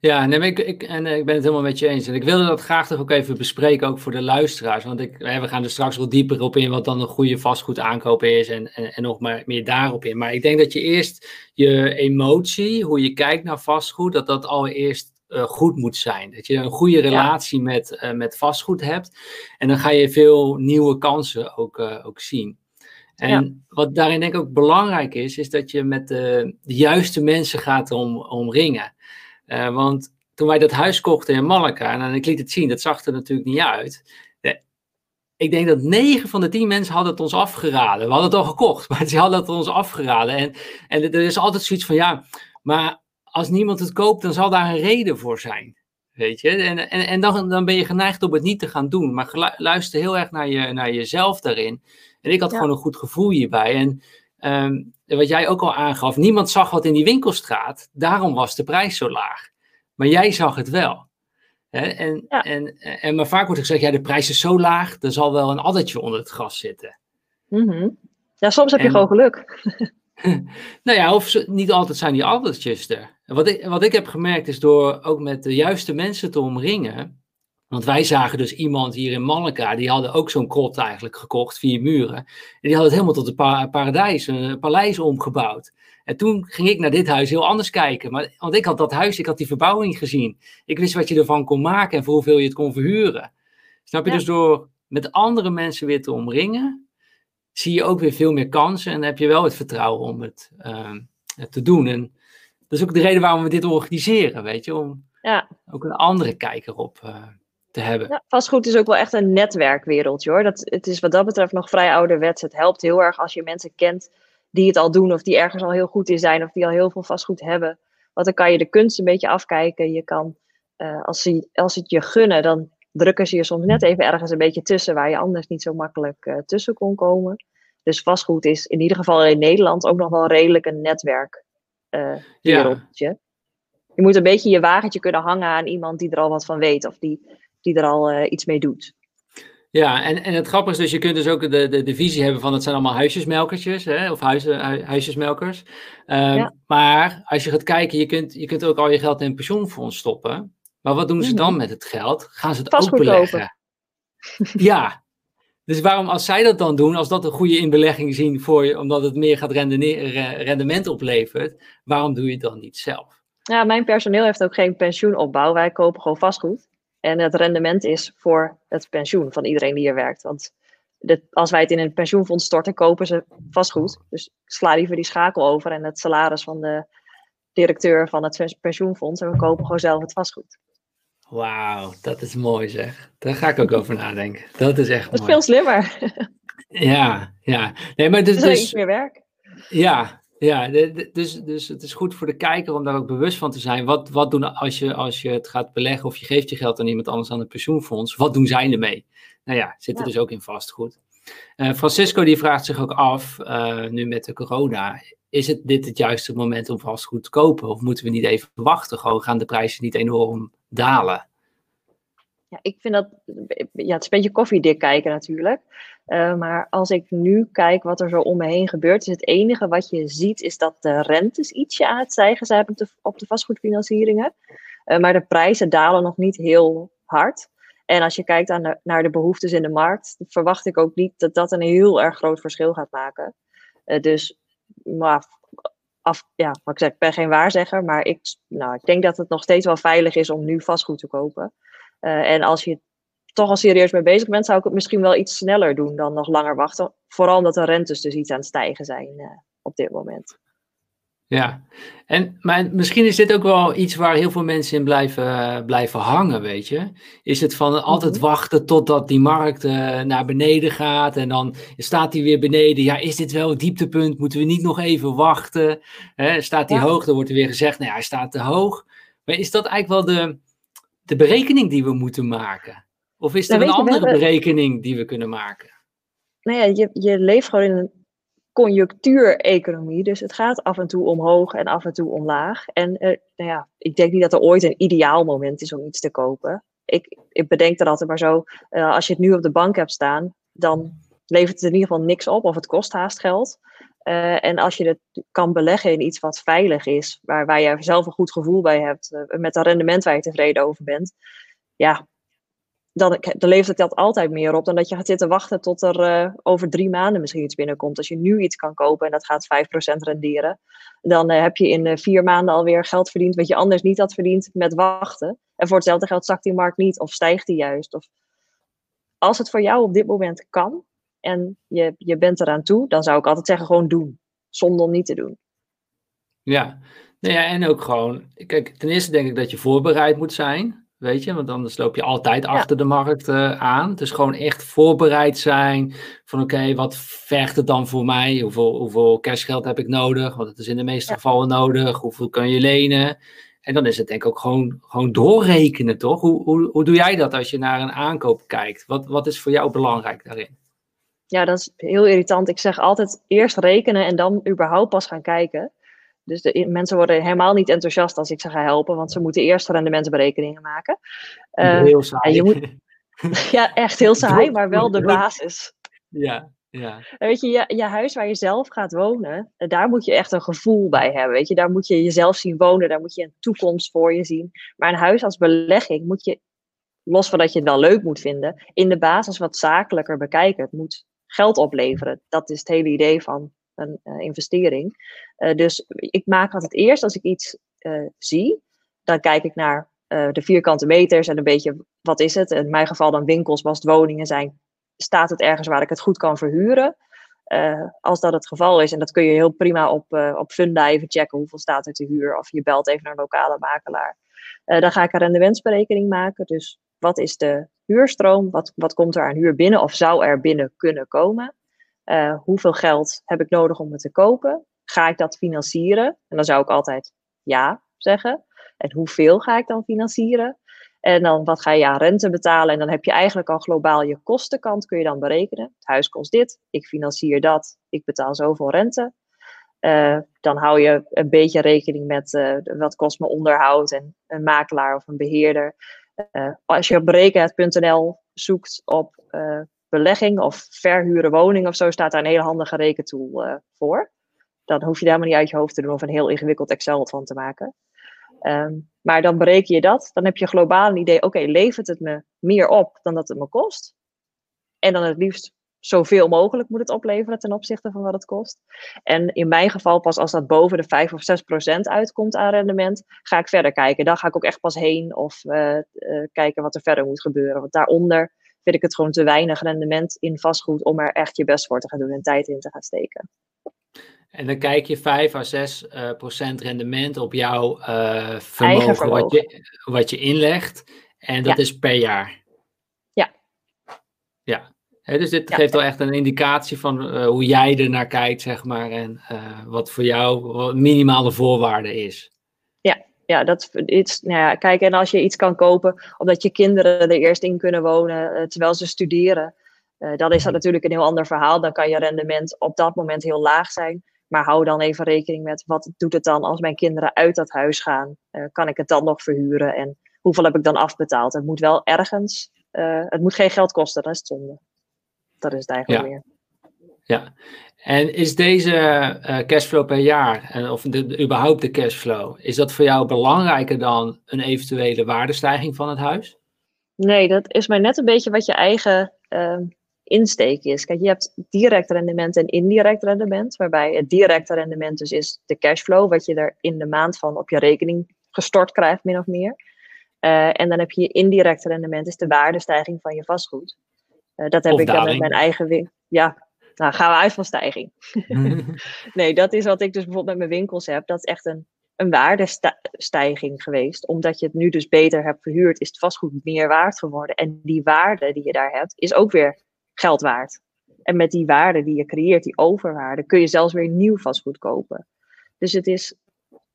Ja, nee, ik, ik, en eh, ik ben het helemaal met je eens. En ik wilde dat graag toch ook even bespreken, ook voor de luisteraars. Want ik, we gaan er straks wel dieper op in wat dan een goede vastgoed aankopen is en, en, en, nog maar meer daarop in. Maar ik denk dat je eerst je emotie, hoe je kijkt naar vastgoed, dat dat allereerst uh, goed moet zijn. Dat je een goede relatie met, uh, met vastgoed hebt. En dan ga je veel nieuwe kansen ook, uh, ook zien. En ja. wat daarin denk ik ook belangrijk is, is dat je met de, de juiste mensen gaat om, omringen. Want toen wij dat huis kochten in Malaga, en ik liet het zien, dat zag er natuurlijk niet uit. Ik denk dat 9 van de 10 mensen hadden het ons afgeraden. We hadden het al gekocht, maar ze hadden het ons afgeraden. En, en er is altijd zoiets van, ja, maar als niemand het koopt, dan zal daar een reden voor zijn. Weet je? En, en, en dan, dan ben je geneigd om het niet te gaan doen. Maar luister heel erg naar, je, naar jezelf daarin. En ik had gewoon een goed gevoel hierbij. En um, wat jij ook al aangaf, niemand zag wat in die winkelstraat. Daarom was de prijs zo laag. Maar jij zag het wel. En, ja. en, en, maar vaak wordt er gezegd, ja, de prijs is zo laag, er zal wel een addertje onder het gras zitten. Mm -hmm. Ja, soms heb je gewoon geluk. nou ja, of niet altijd zijn die addertjes er. Wat ik, wat ik heb gemerkt is door ook met de juiste mensen te omringen. Want wij zagen dus iemand hier in Malleka, die hadden ook zo'n krot eigenlijk gekocht, vier muren. En die hadden het helemaal tot een paradijs, een paleis omgebouwd. En toen ging ik naar dit huis heel anders kijken. Maar, want ik had dat huis, ik had die verbouwing gezien. Ik wist wat je ervan kon maken en voor hoeveel je het kon verhuren. Snap je? Dus door met andere mensen weer te omringen, zie je ook weer veel meer kansen. En heb je wel het vertrouwen om het uh, te doen. En dat is ook de reden waarom we dit organiseren, weet je, om ja. ook een andere kijker op uh, te hebben. Ja, vastgoed is ook wel echt een netwerkwereldje hoor. Dat, het is wat dat betreft nog vrij ouderwets. Het helpt heel erg als je mensen kent die het al doen of die ergens al heel goed in zijn of die al heel veel vastgoed hebben. Want dan kan je de kunst een beetje afkijken. Je kan, uh, als, ze, als het je gunnen, dan drukken ze je soms net even ergens een beetje tussen waar je anders niet zo makkelijk uh, tussen kon komen. Dus vastgoed is in ieder geval in Nederland ook nog wel redelijk een netwerk uh, wereldje. Ja. Je moet een beetje je wagentje kunnen hangen aan iemand die er al wat van weet of die, die er al uh, iets mee doet. Ja, en, en het grappige is dus, je kunt dus ook de, de, de visie hebben van het zijn allemaal huisjesmelkertjes, hè, of huizen, huisjesmelkers. Um, ja. Maar als je gaat kijken, je kunt, je kunt ook al je geld in een pensioenfonds stoppen. Maar wat doen ze dan met het geld? Gaan ze het Pas ook beleggen? ja, dus waarom, als zij dat dan doen, als dat een goede inbelegging zien voor je, omdat het meer gaat rendement oplevert, waarom doe je het dan niet zelf? Ja, mijn personeel heeft ook geen pensioenopbouw. Wij kopen gewoon vastgoed. En het rendement is voor het pensioen van iedereen die hier werkt. Want dit, als wij het in een pensioenfonds storten, kopen ze vastgoed. Dus sla liever die schakel over en het salaris van de directeur van het pensioenfonds. En we kopen gewoon zelf het vastgoed. Wauw, dat is mooi zeg. Daar ga ik ook over nadenken. Dat is echt dat mooi. is veel slimmer. ja, ja. Nee, maar dus, dus, dus iets meer werk. Ja, ja, dus, dus het is goed voor de kijker om daar ook bewust van te zijn. Wat, wat doen als je, als je het gaat beleggen of je geeft je geld aan iemand anders aan een pensioenfonds? Wat doen zij ermee? Nou ja, zit er ja. dus ook in vastgoed. Uh, Francisco die vraagt zich ook af, uh, nu met de corona, is het dit het juiste moment om vastgoed te kopen? Of moeten we niet even wachten? Gewoon gaan de prijzen niet enorm dalen? Ja, ik vind dat, ja, het is een beetje koffiedik kijken natuurlijk. Uh, maar als ik nu kijk wat er zo om me heen gebeurt, is het enige wat je ziet, is dat de rentes ietsje aan het stijgen zijn op de, vastgoedfinancieringen. Uh, maar de prijzen dalen nog niet heel hard. En als je kijkt aan naar de behoeftes in de markt, verwacht ik ook niet dat dat een heel erg groot verschil gaat maken. Uh, dus, maar af, ja, ik zeg, ik ben geen waarzegger, maar ik, nou, ik denk dat het nog steeds wel veilig is om nu vastgoed te kopen. En als je toch al serieus mee bezig bent, zou ik het misschien wel iets sneller doen dan nog langer wachten. Vooral omdat de rentes dus iets aan het stijgen zijn uh, op dit moment. Ja, en, maar misschien is dit ook wel iets waar heel veel mensen in blijven, uh, blijven hangen, weet je. Is het van altijd -hmm. wachten totdat die markt uh, naar beneden gaat en dan staat die weer beneden. Ja, is dit wel het dieptepunt? Moeten we niet nog even wachten? Hè, staat die ja. hoog? Dan wordt er weer gezegd, nou ja, hij staat te hoog. Maar is dat eigenlijk wel de, de berekening die we moeten maken? Of is er nou, een andere we, berekening die we kunnen maken? Nou ja, je, je leeft gewoon in een conjunctuureconomie. Dus het gaat af en toe omhoog en af en toe omlaag. En uh, nou ja, ik denk niet dat er ooit een ideaal moment is om iets te kopen. ik, ik bedenk er altijd maar zo, uh, als je het nu op de bank hebt staan, dan levert het in ieder geval niks op of het kost haast geld. Uh, en als je het kan beleggen in iets wat veilig is, waar, waar je zelf een goed gevoel bij hebt, met een rendement waar je tevreden over bent, ja, dan, dan levert het dat altijd meer op dan dat je gaat zitten wachten tot er uh, over drie maanden misschien iets binnenkomt. Als je nu iets kan kopen en dat gaat 5% renderen, dan heb je in vier maanden alweer geld verdiend wat je anders niet had verdiend met wachten. En voor hetzelfde geld zakt die markt niet of stijgt die juist. Of als het voor jou op dit moment kan, en je, je bent eraan toe, dan zou ik altijd zeggen gewoon doen. Zonder om niet te doen. Ja. Nou ja, en ook gewoon, kijk, ten eerste denk ik dat je voorbereid moet zijn. Weet je, want anders loop je altijd ja. achter de markt uh, aan. Dus gewoon echt voorbereid zijn. Van oké, okay, wat vergt het dan voor mij? Hoeveel, hoeveel cashgeld heb ik nodig? Want het is in de meeste ja. gevallen nodig. Hoeveel kan je lenen? En dan is het denk ik ook gewoon, gewoon doorrekenen, toch? Hoe, hoe, hoe doe jij dat als je naar een aankoop kijkt? Wat, wat is voor jou belangrijk daarin? ja, dat is heel irritant. Ik zeg altijd eerst rekenen en dan überhaupt pas gaan kijken. Dus de, mensen worden helemaal niet enthousiast als ik ze ga helpen, want ze moeten eerst rendementsberekeningen maken. Uh, heel saai. Je moet, ja, echt heel saai, maar wel de basis. Ja, ja. Weet je, je, je huis waar je zelf gaat wonen, daar moet je echt een gevoel bij hebben. Weet je, daar moet je jezelf zien wonen, daar moet je een toekomst voor je zien. Maar een huis als belegging moet je, los van dat je het wel leuk moet vinden, in de basis wat zakelijker bekijken. Het moet geld opleveren. Dat is het hele idee van een uh, investering. Uh, dus ik maak altijd eerst als ik iets uh, zie, dan kijk ik naar de vierkante meters en een beetje wat is het. In mijn geval dan winkels, als het woningen zijn, staat het ergens waar ik het goed kan verhuren. als dat het geval is, en dat kun je heel prima op, op Funda even checken hoeveel staat er te huur, of je belt even naar een lokale makelaar. dan ga ik een rendementsberekening maken. Dus wat is de huurstroom? Wat, wat komt er aan huur binnen of zou er binnen kunnen komen? Uh, hoeveel geld heb ik nodig om het te kopen? Ga ik dat financieren? En dan zou ik altijd ja zeggen. En hoeveel ga ik dan financieren? En dan wat ga je aan rente betalen? En dan heb je eigenlijk al globaal je kostenkant kun je dan berekenen. Het huis kost dit, ik financier dat, ik betaal zoveel rente. Uh, dan hou je een beetje rekening met uh, wat kost me onderhoud en een makelaar of een beheerder. Als je op berekenhet.nl zoekt op belegging of verhuren woning of zo, staat daar een hele handige rekentool uh, voor. Dan hoef je daar helemaal niet uit je hoofd te doen of een heel ingewikkeld Excel van te maken. Um, maar dan bereken je dat. Dan heb je globaal een idee, oké, levert het me meer op dan dat het me kost? En dan het liefst zoveel mogelijk moet het opleveren ten opzichte van wat het kost. En in mijn geval, pas als dat boven de 5 of 6 procent uitkomt aan rendement, ga ik verder kijken. Dan ga ik ook echt pas heen of uh, uh, kijken wat er verder moet gebeuren. Want daaronder vind ik het gewoon te weinig rendement in vastgoed om er echt je best voor te gaan doen en tijd in te gaan steken. En dan kijk je 5 à 6 uh, procent rendement op jouw vermogen, vermogen. Wat, je, wat je inlegt. En dat ja. is per jaar. Ja. Ja. He, dus dit ja. geeft wel echt een indicatie van uh, hoe jij er naar kijkt, zeg maar, en wat voor jou wat minimale voorwaarde is. Ja, dat is, nou ja, kijk, en als je iets kan kopen omdat je kinderen er eerst in kunnen wonen uh, terwijl ze studeren, dan is dat natuurlijk een heel ander verhaal. Dan kan je rendement op dat moment heel laag zijn. Maar hou dan even rekening met wat doet het dan als mijn kinderen uit dat huis gaan? kan ik het dan nog verhuren? En hoeveel heb ik dan afbetaald? Het moet wel ergens, het moet geen geld kosten, dat is het zonde. Dat is het eigenlijk ja. meer. Ja, en is deze uh, cashflow per jaar, en of de, überhaupt de cashflow, is dat voor jou belangrijker dan een eventuele waardestijging van het huis? Nee, dat is maar net een beetje wat je eigen uh, insteek is. Kijk, je hebt direct rendement en indirect rendement, waarbij het directe rendement dus is de cashflow, wat je er in de maand van op je rekening gestort krijgt, min of meer. Uh, en dan heb je je indirect rendement, is de waardestijging van je vastgoed. Uh, dat heb Of ik dan met mijn eigen winkel. Ja, nou gaan we uit van stijging. nee, dat is wat ik dus bijvoorbeeld met mijn winkels heb. Dat is echt een, een waardestijging geweest. Omdat je het nu dus beter hebt verhuurd, is het vastgoed meer waard geworden. En die waarde die je daar hebt, is ook weer geld waard. En met die waarde die je creëert, die overwaarde, kun je zelfs weer nieuw vastgoed kopen. Dus het is,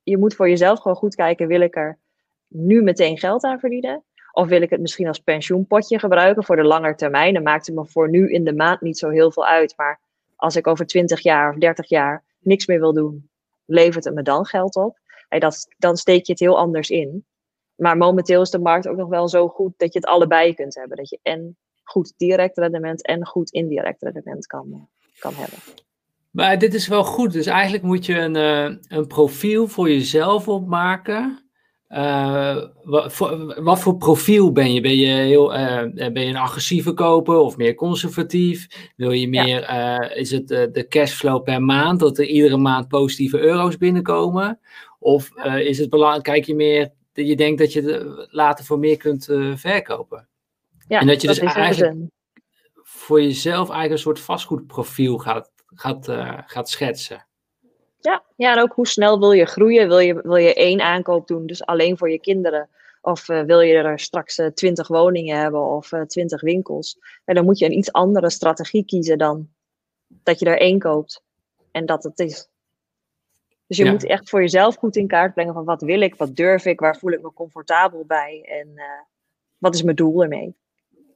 je moet voor jezelf gewoon goed kijken, wil ik er nu meteen geld aan verdienen? Of wil ik het misschien als pensioenpotje gebruiken voor de lange termijn? Dan maakt het me voor nu in de maand niet zo heel veel uit. Maar als ik over 20 jaar of 30 jaar niks meer wil doen, levert het me dan geld op? En dat, dan steek je het heel anders in. maar momenteel is de markt ook nog wel zo goed dat je het allebei kunt hebben. Dat je en goed direct rendement en goed indirect rendement kan, kan hebben. Maar dit is wel goed. Dus eigenlijk moet je een, uh, een profiel voor jezelf opmaken. Uh, wat, voor, wat, voor profiel ben je? Ben je, heel, uh, ben je een agressieve koper of meer conservatief? Wil je meer, is het de cashflow per maand, dat er iedere maand positieve euro's binnenkomen? Of is het belangrijk, kijk je meer, dat je denkt dat je later voor meer kunt verkopen? Ja, en dat je dus eigenlijk voor jezelf eigenlijk een soort vastgoedprofiel gaat gaat, gaat schetsen. Ja, ja, en ook hoe snel wil je groeien? Wil je, wil je één aankoop doen, dus alleen voor je kinderen? Of uh, wil je er straks uh, twintig woningen hebben of twintig winkels? En dan moet je een iets andere strategie kiezen dan dat je er één koopt en dat het is. Dus je ja. moet echt voor jezelf goed in kaart brengen van wat wil ik, wat durf ik, waar voel ik me comfortabel bij en wat is mijn doel ermee.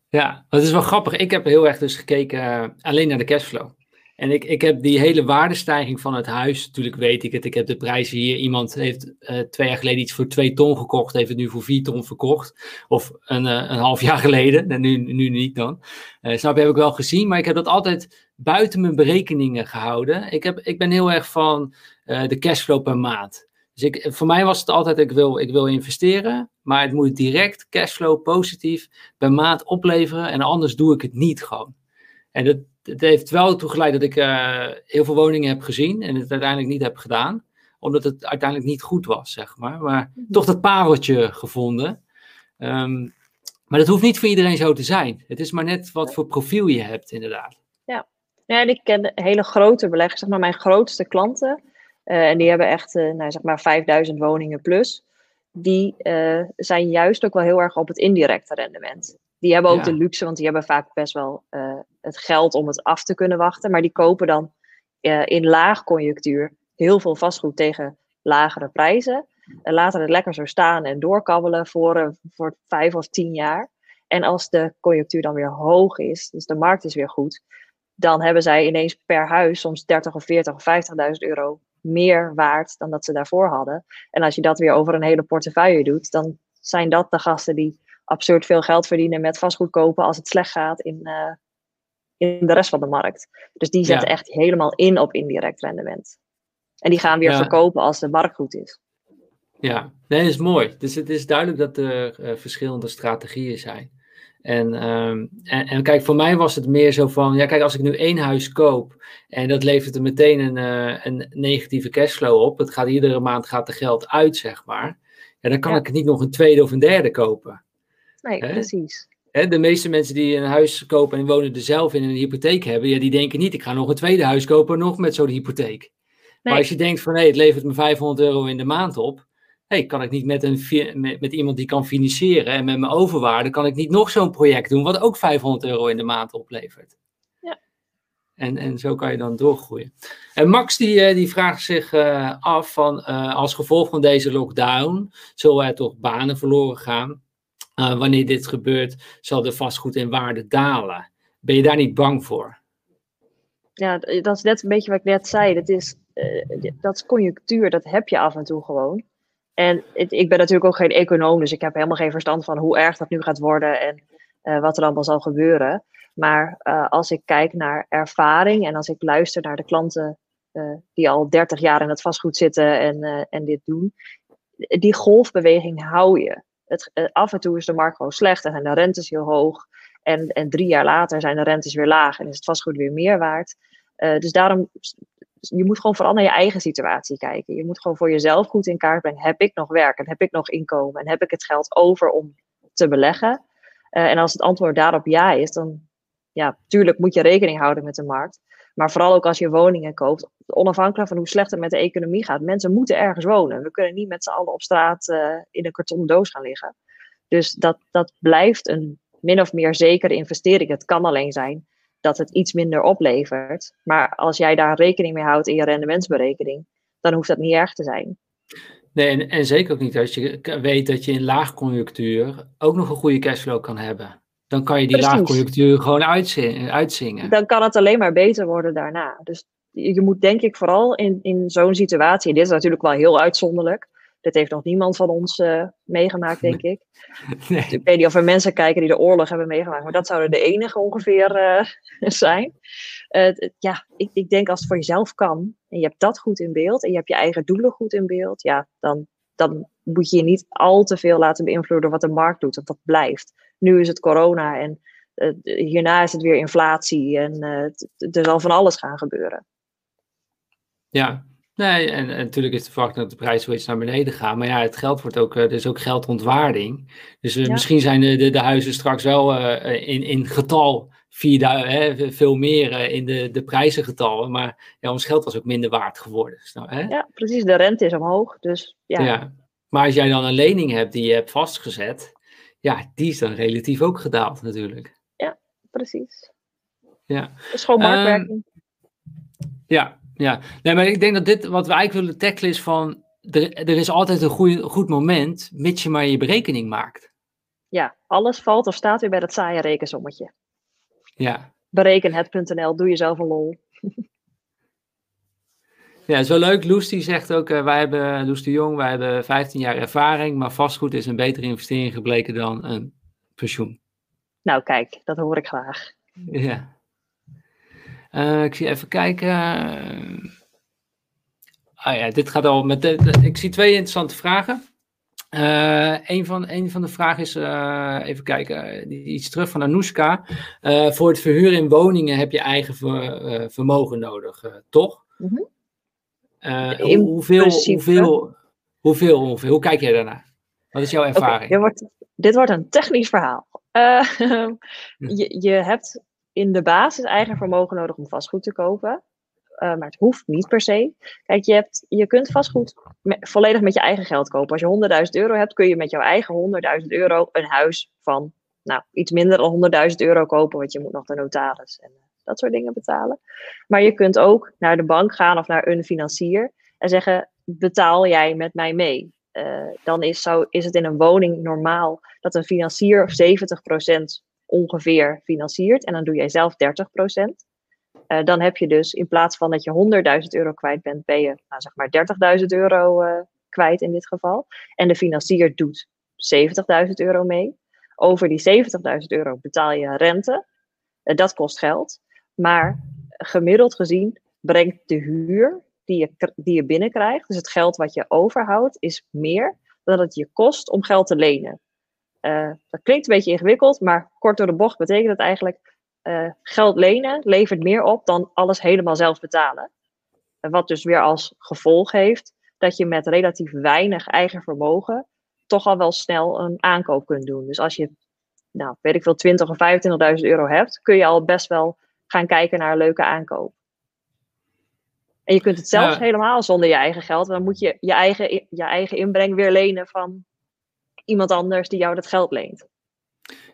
Ja, dat is wel grappig. Ik heb heel erg dus gekeken alleen naar de cashflow. En ik, ik heb die hele waardestijging van het huis, natuurlijk weet ik het. Ik heb de prijzen hier. Iemand heeft uh, twee jaar geleden iets voor twee ton gekocht, heeft het nu voor vier ton verkocht. Of een, uh, een half jaar geleden, en nu, nu niet dan. Uh, snap je, heb ik wel gezien, maar ik heb dat altijd buiten mijn berekeningen gehouden. Ik, heb, ik ben heel erg van de cashflow per maand. Dus ik, voor mij was het altijd, ik wil, ik wil investeren, maar het moet direct cashflow positief per maand opleveren. En anders doe ik het niet gewoon. En dat, het heeft wel toe geleid dat ik uh, heel veel woningen heb gezien en het uiteindelijk niet heb gedaan. Omdat het uiteindelijk niet goed was, zeg maar. Maar mm -hmm. toch dat pareltje gevonden. Um, maar dat hoeft niet voor iedereen zo te zijn. Het is maar net wat voor profiel je hebt, inderdaad. Ja, ja en ik ken hele grote beleggers, zeg maar mijn grootste klanten. Uh, en die hebben echt, uh, nou, zeg maar 5000 woningen plus. Die zijn juist ook wel heel erg op het indirecte rendement. Die hebben ook ja. de luxe, want die hebben vaak best wel het geld om het af te kunnen wachten. Maar die kopen dan uh, in laagconjunctuur heel veel vastgoed tegen lagere prijzen. En laten het lekker zo staan en doorkabbelen voor, uh, voor vijf of tien jaar. En als de conjunctuur dan weer hoog is, dus de markt is weer goed, dan hebben zij ineens per huis soms 30 of 40 of 50.000 euro meer waard dan dat ze daarvoor hadden. En als je dat weer over een hele portefeuille doet, dan zijn dat de gasten die absurd veel geld verdienen met vastgoed kopen als het slecht gaat in, uh, in de rest van de markt. Dus die zetten ja. echt helemaal in op indirect rendement. En die gaan weer ja. verkopen als de markt goed is. Ja, nee, dat is mooi. Dus het is duidelijk dat er uh, verschillende strategieën zijn. En, um, en, en, kijk, voor mij was het meer zo van, ja kijk, als ik nu één huis koop en dat levert er meteen een, uh, een negatieve cashflow op, het gaat iedere maand gaat de geld uit, zeg maar, ja, dan kan ja. ik niet nog een tweede of een derde kopen. Nee, Hè? precies. Hè, de meeste mensen die een huis kopen en wonen er zelf in en een hypotheek hebben, ja, die denken niet, ik ga nog een tweede huis kopen, nog met zo'n hypotheek. Nee. Maar als je denkt van, nee, het levert me 500 euro in de maand op, hey, kan ik niet met, een, met, met iemand die kan financieren en met mijn overwaarde, kan ik niet nog zo'n project doen wat ook 500 euro in de maand oplevert. Ja. En, en zo kan je dan doorgroeien. En Max die, eh, die vraagt zich uh, af van, uh, als gevolg van deze lockdown, zullen er toch banen verloren gaan? Uh, wanneer dit gebeurt, zal de vastgoed in waarde dalen. Ben je daar niet bang voor? Ja, dat is net een beetje wat ik net zei. Dat is, uh, dat is conjunctuur, dat heb je af en toe gewoon. En ik ben natuurlijk ook geen econoom, dus ik heb helemaal geen verstand van hoe erg dat nu gaat worden en uh, wat er allemaal zal gebeuren. Maar als ik kijk naar ervaring en als ik luister naar de klanten die al 30 jaar in het vastgoed zitten en, en dit doen, die golfbeweging hou je het, uh, af en toe is de markt gewoon slecht en zijn de rentes heel hoog. En, en drie jaar later zijn de rentes weer laag en is het vastgoed weer meer waard. Uh, dus daarom, je moet gewoon vooral naar je eigen situatie kijken. Je moet gewoon voor jezelf goed in kaart brengen. Heb ik nog werk en heb ik nog inkomen en heb ik het geld over om te beleggen? Uh, en als het antwoord daarop ja is, dan ja, tuurlijk moet je rekening houden met de markt. Maar vooral ook als je woningen koopt, onafhankelijk van hoe slecht het met de economie gaat. Mensen moeten ergens wonen. We kunnen niet met z'n allen op straat uh, in een kartonnen doos gaan liggen. Dus dat, dat blijft een min of meer zekere investering. Het kan alleen zijn dat het iets minder oplevert. Maar als jij daar rekening mee houdt in je rendementsberekening, dan hoeft dat niet erg te zijn. Nee, en, en zeker ook niet als je weet dat je in laagconjunctuur ook nog een goede cashflow kan hebben. Dan kan je die laagconjunctuur gewoon uitzingen, uitzingen. Dan kan het alleen maar beter worden daarna. Dus je moet denk ik vooral in, in zo'n situatie, dit is natuurlijk wel heel uitzonderlijk, Dit heeft nog niemand van ons meegemaakt, denk ik. Nee. Ik weet niet of er mensen kijken die de oorlog hebben meegemaakt, maar dat zouden de enige ongeveer zijn. ja, ik, ik denk als het voor jezelf kan en je hebt dat goed in beeld en je hebt je eigen doelen goed in beeld, ja, dan, dan moet je je niet al te veel laten beïnvloeden wat de markt doet, want dat blijft. Nu is het corona en uh, hierna is het weer inflatie en uh, er zal van alles gaan gebeuren. Ja, nee, en, en natuurlijk is de verwachting dat de prijzen weer iets naar beneden gaan. Maar ja, het geld wordt ook, er is ook geldontwaarding. Dus misschien zijn de, de, de, huizen straks wel in, in getal hè, veel meer in de, de prijzengetallen. Maar ja, ons geld was ook minder waard geworden. hè? Ja, precies. De rente is omhoog. Dus ja. ja. Maar als jij dan een lening hebt die je hebt vastgezet, ja, die is dan relatief ook gedaald natuurlijk. Ja, precies. Ja. Is gewoon marktwerking. Um, ja, ja. Nee, maar ik denk dat dit, wat we eigenlijk willen tackelen is van, er, er is altijd een goeie, goed moment, mits je maar je berekening maakt. Ja, alles valt of staat weer bij dat saaie rekensommetje. Ja. Bereken het.nl, doe jezelf een lol. Ja, wel leuk. Loes die zegt ook, uh, wij hebben, Loes de Jong, wij hebben 15 jaar ervaring, maar vastgoed is een betere investering gebleken dan een pensioen. Nou kijk, dat hoor ik graag. Ja. Uh, ik zie even kijken. Ah ja, dit gaat al met. De, ik zie twee interessante vragen. Uh, een, van, een van de vragen is, uh, even kijken, iets terug van Anoushka. Uh, voor het verhuren in woningen heb je eigen ver, vermogen nodig, toch? Mm -hmm. Uh, hoeveel, hoeveel, hoeveel, hoeveel, hoe kijk jij daarnaar? Wat is jouw ervaring? dit, wordt, dit wordt een technisch verhaal. Uh, je, je hebt in de basis eigen vermogen nodig om vastgoed te kopen. Uh, maar het hoeft niet per se. Kijk, je, hebt, je kunt vastgoed volledig met je eigen geld kopen. Als je 100.000 euro hebt, kun je met jouw eigen 100.000 euro een huis van nou, iets minder dan 100.000 euro kopen. Want je moet nog de notaris en dat soort dingen betalen. Maar je kunt ook naar de bank gaan of naar een financier en zeggen: betaal jij met mij mee? Uh, dan is, zou, is het in een woning normaal dat een financier 70% ongeveer financiert en dan doe jij zelf 30%. Uh, eh, dan heb je dus in plaats van dat je 100.000 euro kwijt bent, ben je nou, zeg maar 30.000 euro uh, kwijt in dit geval. En de financier doet 70.000 euro mee. Over die 70.000 euro betaal je rente. Dat kost geld. Maar gemiddeld gezien brengt de huur die je, die je binnenkrijgt, dus het geld wat je overhoudt, is meer dan het je kost om geld te lenen. Uh, dat klinkt een beetje ingewikkeld, maar kort door de bocht betekent het eigenlijk uh, geld lenen levert meer op dan alles helemaal zelf betalen. Uh, wat dus weer als gevolg heeft dat je met relatief weinig eigen vermogen toch al wel snel een aankoop kunt doen. Dus als je, nou, weet ik veel, 20 of 25.000 euro hebt, kun je al best wel gaan kijken naar een leuke aankoop. En je kunt het zelfs helemaal zonder je eigen geld. Dan moet je je eigen, je eigen inbreng weer lenen van iemand anders die jou dat geld leent.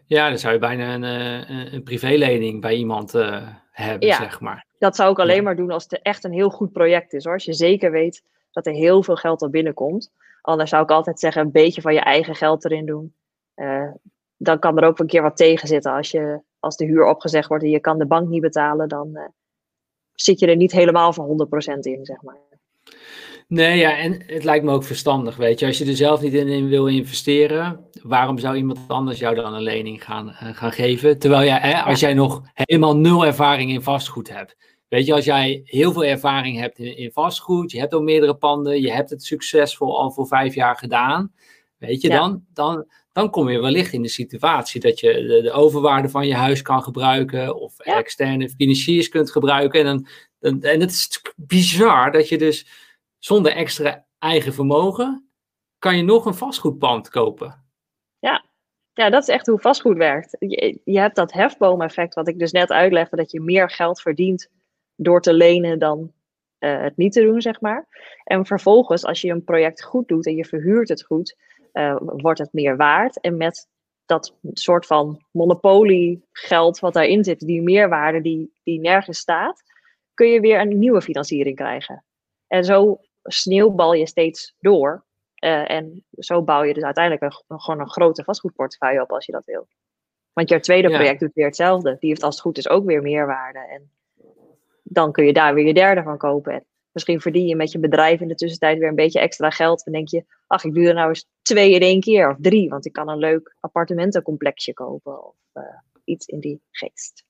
Ja, dan zou je bijna een, eh, een privélening bij iemand uh, hebben, ja, zeg maar. Dat zou ik alleen maar doen als het echt een heel goed project is hoor. Als je zeker weet dat er heel veel geld er binnenkomt. Anders zou ik altijd zeggen, een beetje van je eigen geld erin doen. Uh, dan kan er ook een keer wat tegen zitten als je als de huur opgezegd wordt en je kan de bank niet betalen, dan uh, zit je er niet helemaal voor 100% in, zeg maar. Nee, ja, en het lijkt me ook verstandig, weet je. Als je er zelf niet in, wil investeren, waarom zou iemand anders jou dan een lening gaan, uh, gaan geven? Terwijl jij, hè, als jij nog helemaal nul ervaring in vastgoed hebt. Weet je, als jij heel veel ervaring hebt in, in vastgoed, je hebt al meerdere panden, je hebt het succesvol al voor vijf jaar gedaan, weet je, dan, dan, dan kom je wellicht in de situatie dat je de, de overwaarde van je huis kan gebruiken of externe financiers kunt gebruiken. En, dan, dan, en het is bizar dat je dus zonder extra eigen vermogen kan je nog een vastgoedpand kopen. Ja, ja dat is echt hoe vastgoed werkt. Je, je hebt dat hefboom-effect wat ik dus net uitlegde, dat je meer geld verdient door te lenen dan uh, het niet te doen, zeg maar. En vervolgens, als je een project goed doet en je verhuurt het goed, uh, wordt het meer waard. En met dat soort van monopoliegeld wat daarin zit, die meerwaarde die, die nergens staat, kun je weer een nieuwe financiering krijgen. En zo sneeuwbal je steeds door. Uh, en zo bouw je dus uiteindelijk een, gewoon een grote vastgoedportefeuille op als je dat wil. Want je tweede project doet weer hetzelfde. Die heeft als het goed is ook weer meerwaarde. En dan kun je daar weer je derde van kopen. Misschien verdien je met je bedrijf in de tussentijd weer een beetje extra geld. Dan denk je, ach, ik doe er nou eens twee in één keer of drie, want ik kan een leuk appartementencomplexje kopen of uh, iets in die geest.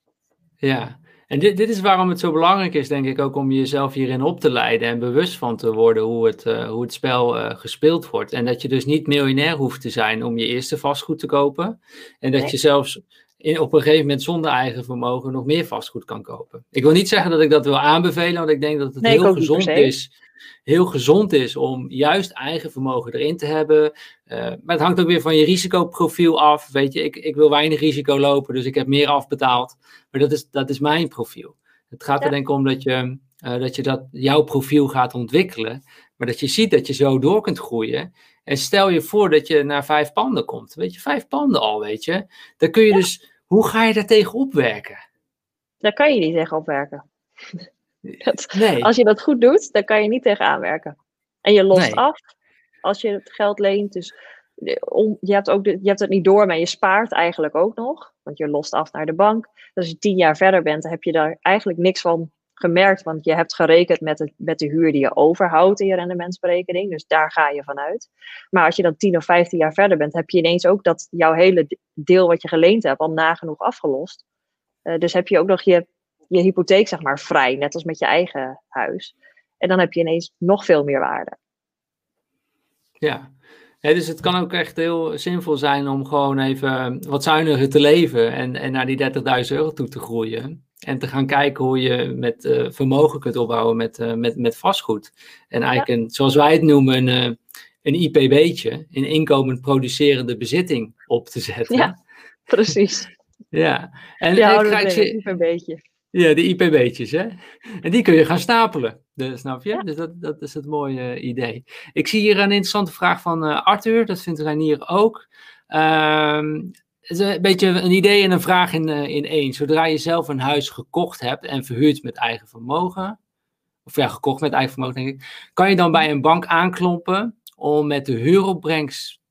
Ja, en dit, dit is waarom het zo belangrijk is, denk ik, ook om jezelf hierin op te leiden en bewust van te worden hoe het, uh, hoe het spel uh, gespeeld wordt. En dat je dus niet miljonair hoeft te zijn om je eerste vastgoed te kopen. En dat nee. je zelfs in, op een gegeven moment zonder eigen vermogen nog meer vastgoed kan kopen. Ik wil niet zeggen dat ik dat wil aanbevelen, want ik denk dat het nee, heel gezond is. Heel gezond is om juist eigen vermogen erin te hebben. Uh, maar het hangt ook weer van je risicoprofiel af. Weet je, ik, ik wil weinig risico lopen, dus ik heb meer afbetaald. Maar dat is, dat is mijn profiel. Het gaat ja. er denk ik om dat je, uh, dat je dat, jouw profiel gaat ontwikkelen. Maar dat je ziet dat je zo door kunt groeien. En stel je voor dat je naar vijf panden komt. Weet je, vijf panden al, weet je. Dan kun je ja. dus hoe ga je daar tegen opwerken? Daar kan je niet tegen opwerken. Dat, nee. Als je dat goed doet, dan kan je niet tegen aanwerken. En je lost nee. af als je het geld leent. Dus om, je, hebt ook de, je hebt het niet door, maar je spaart eigenlijk ook nog. Want je lost af naar de bank. Dus als je tien jaar verder bent, dan heb je daar eigenlijk niks van gemerkt. Want je hebt gerekend met, het, met de huur die je overhoudt in je rendementsberekening. Dus daar ga je vanuit. Maar als je dan 10 of 15 jaar verder bent, heb je ineens ook dat jouw hele deel wat je geleend hebt al nagenoeg afgelost. Uh, dus heb je ook nog je, je hypotheek, zeg maar, vrij. Net als met je eigen huis. En dan heb je ineens nog veel meer waarde. Ja, ja, dus het kan ook echt heel zinvol zijn om gewoon even wat zuiniger te leven en, en naar die 30.000 euro toe te groeien. En te gaan kijken hoe je met uh, vermogen kunt opbouwen met, uh, met, met vastgoed. En eigenlijk, een, zoals wij het noemen, een, uh, een IPB'tje, een inkomend producerende bezitting op te zetten. Ja, precies. ja, en ja, ik krijg je. IPB'tje. Ja, de IPB'tjes, hè. En die kun je gaan stapelen, dus, snap je? Ja. Dus dat, dat is het mooie idee. Ik zie hier een interessante vraag van Arthur, dat vindt Reinier ook. Het is een beetje een idee en een vraag in, uh, in één. Zodra je zelf een huis gekocht hebt en verhuurd met eigen vermogen, of ja, gekocht met eigen vermogen denk ik, kan je dan bij een bank aanklompen om met de huuropbrengst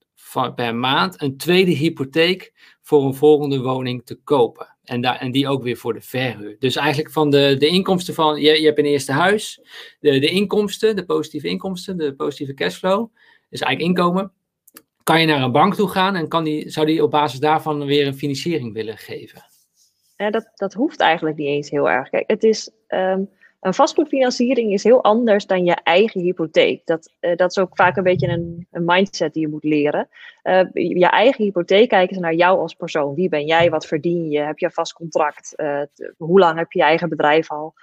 per maand een tweede hypotheek voor een volgende woning te kopen. En, daar, en die ook weer voor de verhuur. Dus eigenlijk van de, de inkomsten van, je, je hebt een eerste huis, de, de inkomsten, de positieve inkomsten, de positieve cashflow, is eigenlijk inkomen kan je naar een bank toe gaan en kan die, zou die op basis daarvan weer een financiering willen geven? Dat, dat hoeft eigenlijk niet eens heel erg. Kijk, het is, um, een vastgoedfinanciering is heel anders dan je eigen hypotheek. Dat, uh, dat is ook vaak een beetje een, een mindset die je moet leren. Uh, je eigen hypotheek kijken ze naar jou als persoon. Wie ben jij? Wat verdien je? Heb je een vast contract? Uh, hoe lang heb je je eigen bedrijf al?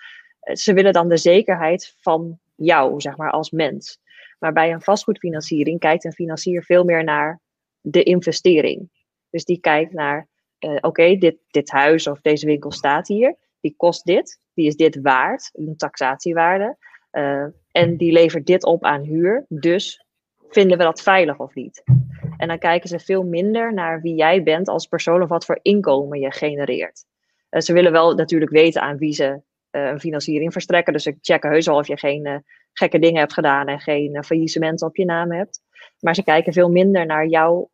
ze willen dan de zekerheid van jou, zeg maar, als mens. Maar bij een vastgoedfinanciering kijkt een financier veel meer naar de investering. Dus die kijkt naar, uh, oké, dit, dit huis of deze winkel staat hier. Die kost dit. Die is dit waard, een taxatiewaarde. Uh, en die levert dit op aan huur. Dus vinden we dat veilig of niet? En dan kijken ze veel minder naar wie jij bent als persoon of wat voor inkomen je genereert. Uh, ze willen wel natuurlijk weten aan wie ze een financiering verstrekken. Dus ze checken heus al of je geen gekke dingen hebt gedaan en geen uh, faillissement op je naam hebt. Maar ze kijken veel minder naar, jou,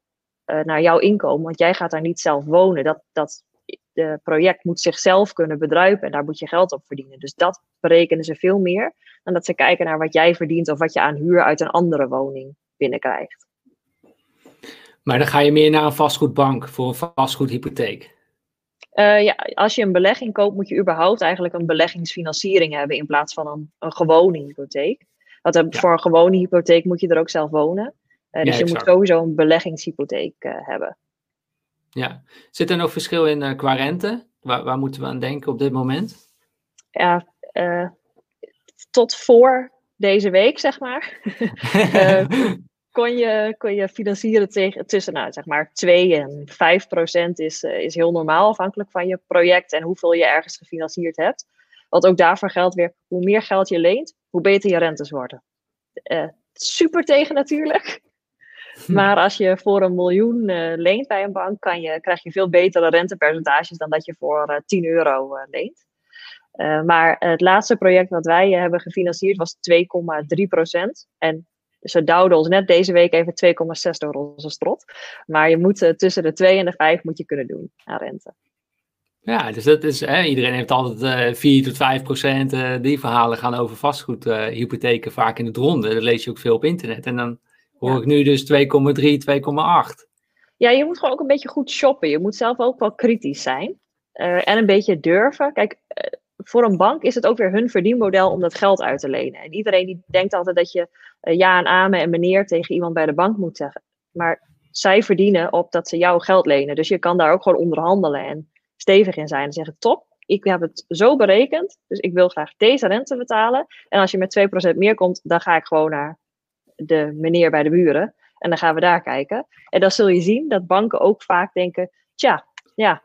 uh, naar jouw inkomen, want jij gaat daar niet zelf wonen. Dat, dat project moet zichzelf kunnen bedruipen en daar moet je geld op verdienen. Dus dat berekenen ze veel meer dan dat ze kijken naar wat jij verdient of wat je aan huur uit een andere woning binnenkrijgt. Maar dan ga je meer naar een vastgoedbank voor een vastgoedhypotheek. Uh, ja, als je een belegging koopt, moet je überhaupt eigenlijk een beleggingsfinanciering hebben in plaats van een, een gewone hypotheek. Want ja. voor een gewone hypotheek moet je er ook zelf wonen. Uh, dus ja, je moet sowieso een beleggingshypotheek uh, hebben. Ja, zit er nog verschil in qua rente? Waar, waar, moeten we aan denken op dit moment? Ja, tot voor deze week, zeg maar. kon je, kon je financieren tegen, tussen nou, zeg maar 2 en 5 procent is, uh, is heel normaal afhankelijk van je project en hoeveel je ergens gefinancierd hebt. Want ook daarvoor geldt weer, hoe meer geld je leent, hoe beter je rentes worden. Uh, super tegen natuurlijk. Hm. Maar als je voor een miljoen uh, leent bij een bank, kan je, krijg je veel betere rentepercentages dan dat je voor 10 euro leent. maar het laatste project wat wij hebben gefinancierd was 2,3 procent. En ze duwden ons net deze week even 2,6 door onze strot. Maar je moet uh, tussen de 2 en de 5 moet je kunnen doen aan rente. Ja, dus dat is, hè, iedereen heeft altijd uh, 4 tot 5 procent. Uh, die verhalen gaan over vastgoedhypotheken vaak in het ronde. Dat lees je ook veel op internet. En dan hoor ja. ik nu dus 2,3, 2,8. Ja, je moet gewoon ook een beetje goed shoppen. Je moet zelf ook wel kritisch zijn. Uh, en een beetje durven. Kijk, voor een bank is het ook weer hun verdienmodel om dat geld uit te lenen. En iedereen die denkt altijd dat je ja en amen en meneer tegen iemand bij de bank moet zeggen. Maar zij verdienen op dat ze jouw geld lenen. Dus je kan daar ook gewoon onderhandelen en stevig in zijn. En zeggen, top, ik heb het zo berekend, dus ik wil graag deze rente betalen. En als je met 2% meer komt, dan ga ik gewoon naar de meneer bij de buren. En dan gaan we daar kijken. En dan zul je zien dat banken ook vaak denken, tja, ja,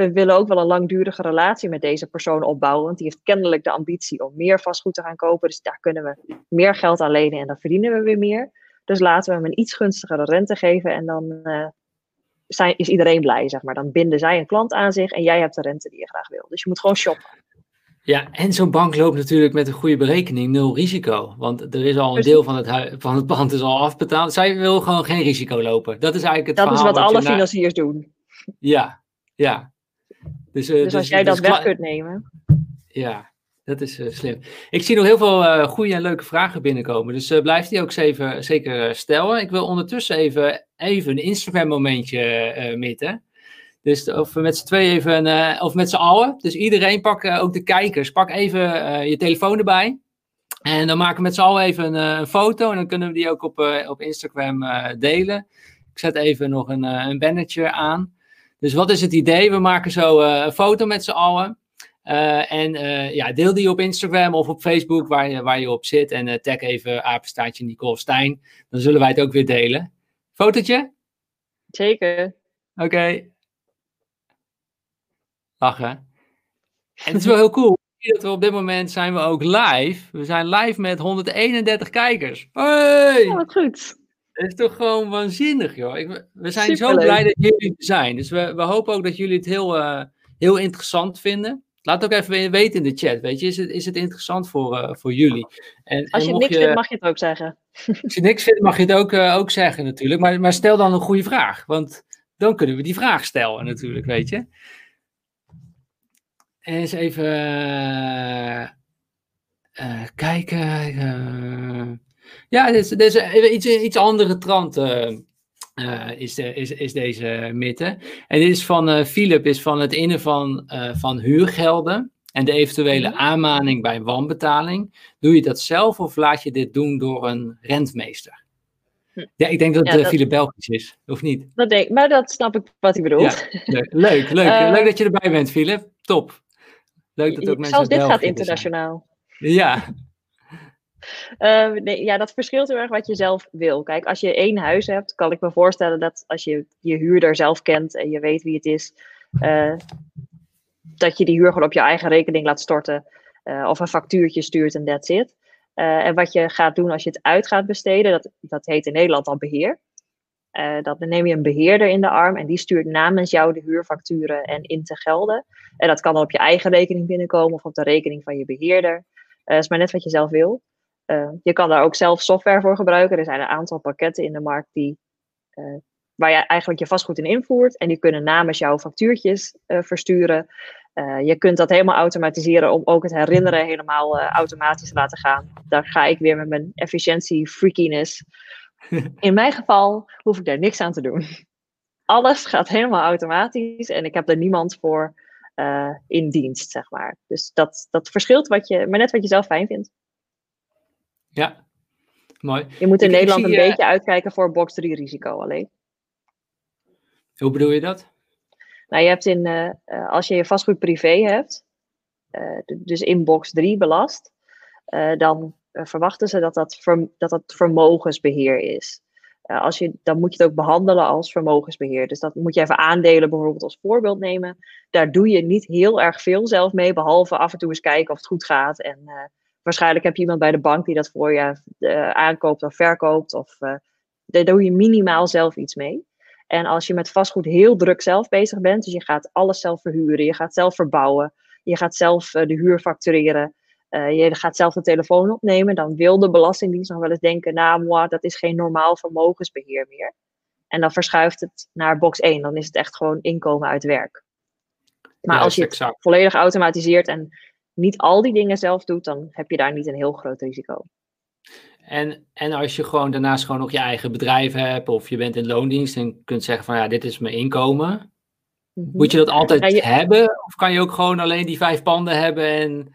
we willen ook wel een langdurige relatie met deze persoon opbouwen. Want die heeft kennelijk de ambitie om meer vastgoed te gaan kopen. Dus daar kunnen we meer geld aan lenen en dan verdienen we weer meer. Dus laten we hem een iets gunstigere rente geven en dan uh, zijn, is iedereen blij, zeg maar. Dan binden zij een klant aan zich en jij hebt de rente die je graag wil. Dus je moet gewoon shoppen. Ja, en zo'n bank loopt natuurlijk met een goede berekening nul risico. Want er is al een deel van het, van het pand is al afbetaald. Zij wil gewoon geen risico lopen. Dat is eigenlijk het Dat is wat, alle financiers doen. Ja, ja. Dus, uh, dus, dus als jij dat weg kunt nemen. Ja, dat is uh, slim. Ik zie nog heel veel uh, goede en leuke vragen binnenkomen. Dus uh, blijf die ook zeven, zeker stellen. Ik wil ondertussen even, even een Instagram momentje mitten. Dus of we met z'n twee even, of met z'n allen. Dus iedereen, pak ook de kijkers, pak even je telefoon erbij. En dan maken we met z'n allen even een, een, foto. En dan kunnen we die ook op, op Instagram delen. Ik zet even nog een, een bannertje aan. Dus wat is het idee? We maken zo een foto met z'n allen. Uh, en uh, ja, deel die op Instagram of op Facebook waar je, waar je op zit. En uh, tag even apenstaartje Nicole Stijn. Dan zullen wij het ook weer delen. Fotootje? Zeker. Oké. Okay. Lachen. En het is wel heel cool. Dat we op dit moment zijn we ook live. We zijn live met 131 kijkers. Hey! Ja, wat goed. Is toch gewoon waanzinnig, joh. Ik, we zijn zo blij dat jullie er zijn. Dus we, we hopen ook dat jullie het heel, heel interessant vinden. Laat ook even weten in de chat, weet je. Is het, is het interessant voor, uh, voor jullie? En, Als je niks je, vindt, mag je het ook zeggen. Als je niks vindt, mag je het ook, uh, ook zeggen natuurlijk. Maar, maar stel dan een goede vraag. Want dan kunnen we die vraag stellen natuurlijk, weet je. Eens even kijken. Ja, dit is, dit is iets, iets andere trant uh, is, de, is, is deze mythe. En dit is van uh, Philip, is van het innen van, uh, van huurgelden en de eventuele mhm. aanmaning bij wanbetaling. Doe je dat zelf of laat je dit doen door een rentmeester? Hm. Ja, ik denk dat ja, Philip Belgisch is, of niet? Dat denk, maar dat snap ik wat hij bedoelt. Ja, leuk, leuk, leuk, leuk dat je erbij bent, Philip. Top. Leuk dat ook mensen Zelfs dit gaat internationaal. Zijn. Ja, Uh, nee, ja, dat verschilt heel erg wat je zelf wil. Kijk, als je één huis hebt, kan ik me voorstellen dat als je je huurder zelf kent en je weet wie het is, uh, dat je die huur gewoon op je eigen rekening laat storten uh, of een factuurtje stuurt en that's it. en wat je gaat doen als je het uit gaat besteden, dat, dat heet in Nederland al beheer. dan neem je een beheerder in de arm en die stuurt namens jou de huurfacturen en in te gelden. En dat kan dan op je eigen rekening binnenkomen of op de rekening van je beheerder. Dat is maar net wat je zelf wil. Uh, je kan daar ook zelf software voor gebruiken. Er zijn een aantal pakketten in de markt die, uh, waar je eigenlijk je vastgoed in invoert. En die kunnen namens jou factuurtjes uh, versturen. je kunt dat helemaal automatiseren om ook het herinneren helemaal automatisch te laten gaan. Daar ga ik weer met mijn efficiëntie freakiness. In mijn geval hoef ik daar niks aan te doen. Alles gaat helemaal automatisch en ik heb er niemand voor in dienst, zeg maar. Dus dat, dat verschilt wat je, maar net wat je zelf fijn vindt. Ja, mooi. Je moet in Nederland een beetje uitkijken voor box 3 risico alleen. Hoe bedoel je dat? Nou, je hebt in, uh, als je je vastgoed privé hebt, uh, dus in box 3 belast, uh, dan verwachten ze dat dat, ver, dat dat vermogensbeheer is. als je, dan moet je het ook behandelen als vermogensbeheer. Dus dat moet je even aandelen bijvoorbeeld als voorbeeld nemen. Daar doe je niet heel erg veel zelf mee, behalve af en toe eens kijken of het goed gaat en Waarschijnlijk heb je iemand bij de bank die dat voor je uh, aankoopt of verkoopt. Of uh, daar doe je minimaal zelf iets mee. En als je met vastgoed heel druk zelf bezig bent, dus je gaat alles zelf verhuren, je gaat zelf verbouwen, je gaat zelf uh, de huur factureren, je gaat zelf de telefoon opnemen, dan wil de Belastingdienst nog wel eens denken, nou, moi, dat is geen normaal vermogensbeheer meer. En dan verschuift het naar box 1, dan is het echt gewoon inkomen uit werk. Maar als je het volledig automatiseert en niet al die dingen zelf doet, dan heb je daar niet een heel groot risico. En, en als je gewoon daarnaast gewoon nog je eigen bedrijf hebt of je bent in loondienst en kunt zeggen van ja, dit is mijn inkomen. Mhm. Moet je dat altijd hebben? Of kan je ook gewoon alleen die vijf panden hebben en...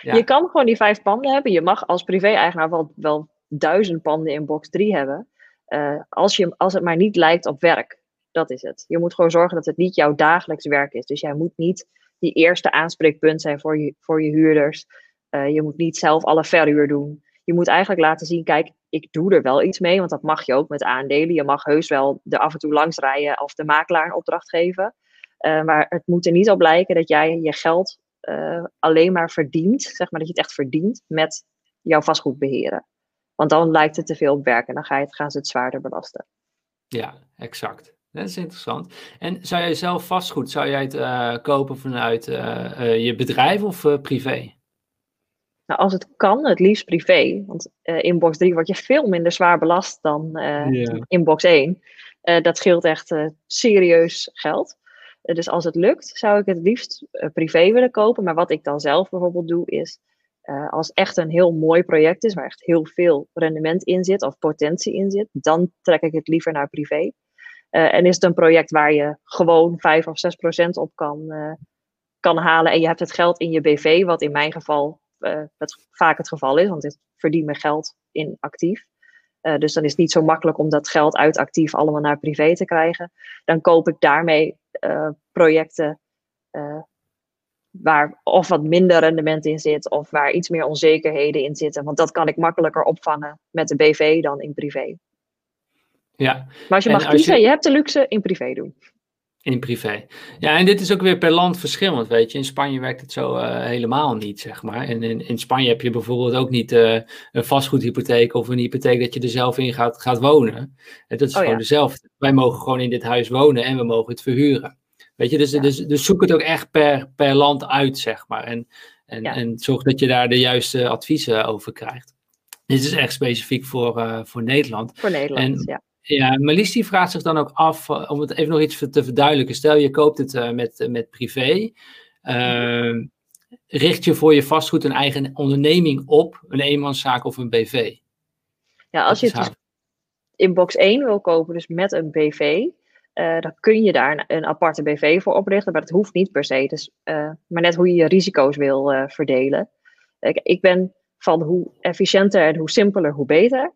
Ja. Je kan gewoon die vijf panden hebben. Je mag als privé-eigenaar wel, wel duizend panden in box 3 hebben. Uh, als, je, als het maar niet lijkt op werk. Dat is het. Je moet gewoon zorgen dat het niet jouw dagelijks werk is. Dus jij moet niet die eerste aanspreekpunt zijn voor je, voor je huurders. Uh, je moet niet zelf alle verhuur doen. Je moet eigenlijk laten zien, kijk, ik doe er wel iets mee, want dat mag je ook met aandelen. Je mag heus wel er af en toe langs rijden of de makelaar een opdracht geven. Uh, maar het moet er niet op lijken dat jij je geld uh, alleen maar verdient, zeg maar dat je het echt verdient met jouw vastgoed beheren. Want dan lijkt het te veel op werk en dan ga je het, gaan ze het zwaarder belasten. Ja, exact. Dat is interessant. En zou jij zelf vastgoed, zou jij het uh, kopen vanuit uh, je bedrijf of privé? Nou, als het kan, het liefst privé. Want in box 3 word je veel minder zwaar belast dan yeah. in box 1. dat scheelt echt serieus geld. dus als het lukt, zou ik het liefst privé willen kopen. Maar wat ik dan zelf bijvoorbeeld doe, is uh, als echt een heel mooi project is, waar echt heel veel rendement in zit of potentie in zit, dan trek ik het liever naar privé. Uh, en is het een project waar je gewoon 5 of 6 procent op kan, uh, kan halen en je hebt het geld in je BV, wat in mijn geval het, vaak het geval is, want ik verdien mijn geld in actief. dus dan is het niet zo makkelijk om dat geld uit actief allemaal naar privé te krijgen. Dan koop ik daarmee projecten waar of wat minder rendement in zit, of waar iets meer onzekerheden in zitten. Want dat kan ik makkelijker opvangen met de BV dan in privé. Ja. Maar je mag kiezen, je... hebt de luxe in privé doen. In privé. Ja, en dit is ook weer per land verschillend, weet je. In Spanje werkt het zo uh, helemaal niet, zeg maar. En in, in Spanje heb je bijvoorbeeld ook niet uh, een vastgoedhypotheek of een hypotheek dat je er zelf in gaat, gaat wonen. En dat is oh, gewoon ja. dezelfde. Wij mogen gewoon in dit huis wonen en we mogen het verhuren. Weet je, dus, dus, dus zoek het ook echt per, per land uit, zeg maar. En, en, en zorg dat je daar de juiste adviezen over krijgt. Dit is echt specifiek voor, uh, voor Nederland. Voor Nederland, en, ja. Ja, Melis die vraagt zich dan ook af, uh, om het even nog iets te verduidelijken. Stel je koopt het uh, met, met privé. Ehm, richt je voor je vastgoed een eigen onderneming op, een eenmanszaak of een BV? Ja, als je het dus in box 1 wil kopen, dus met een BV, uh, dan kun je daar een, een, aparte BV voor oprichten, maar dat hoeft niet per se. Dus, uh, maar net hoe je je risico's wil uh, verdelen. Ik, ik, ben van hoe efficiënter en hoe simpeler, hoe beter.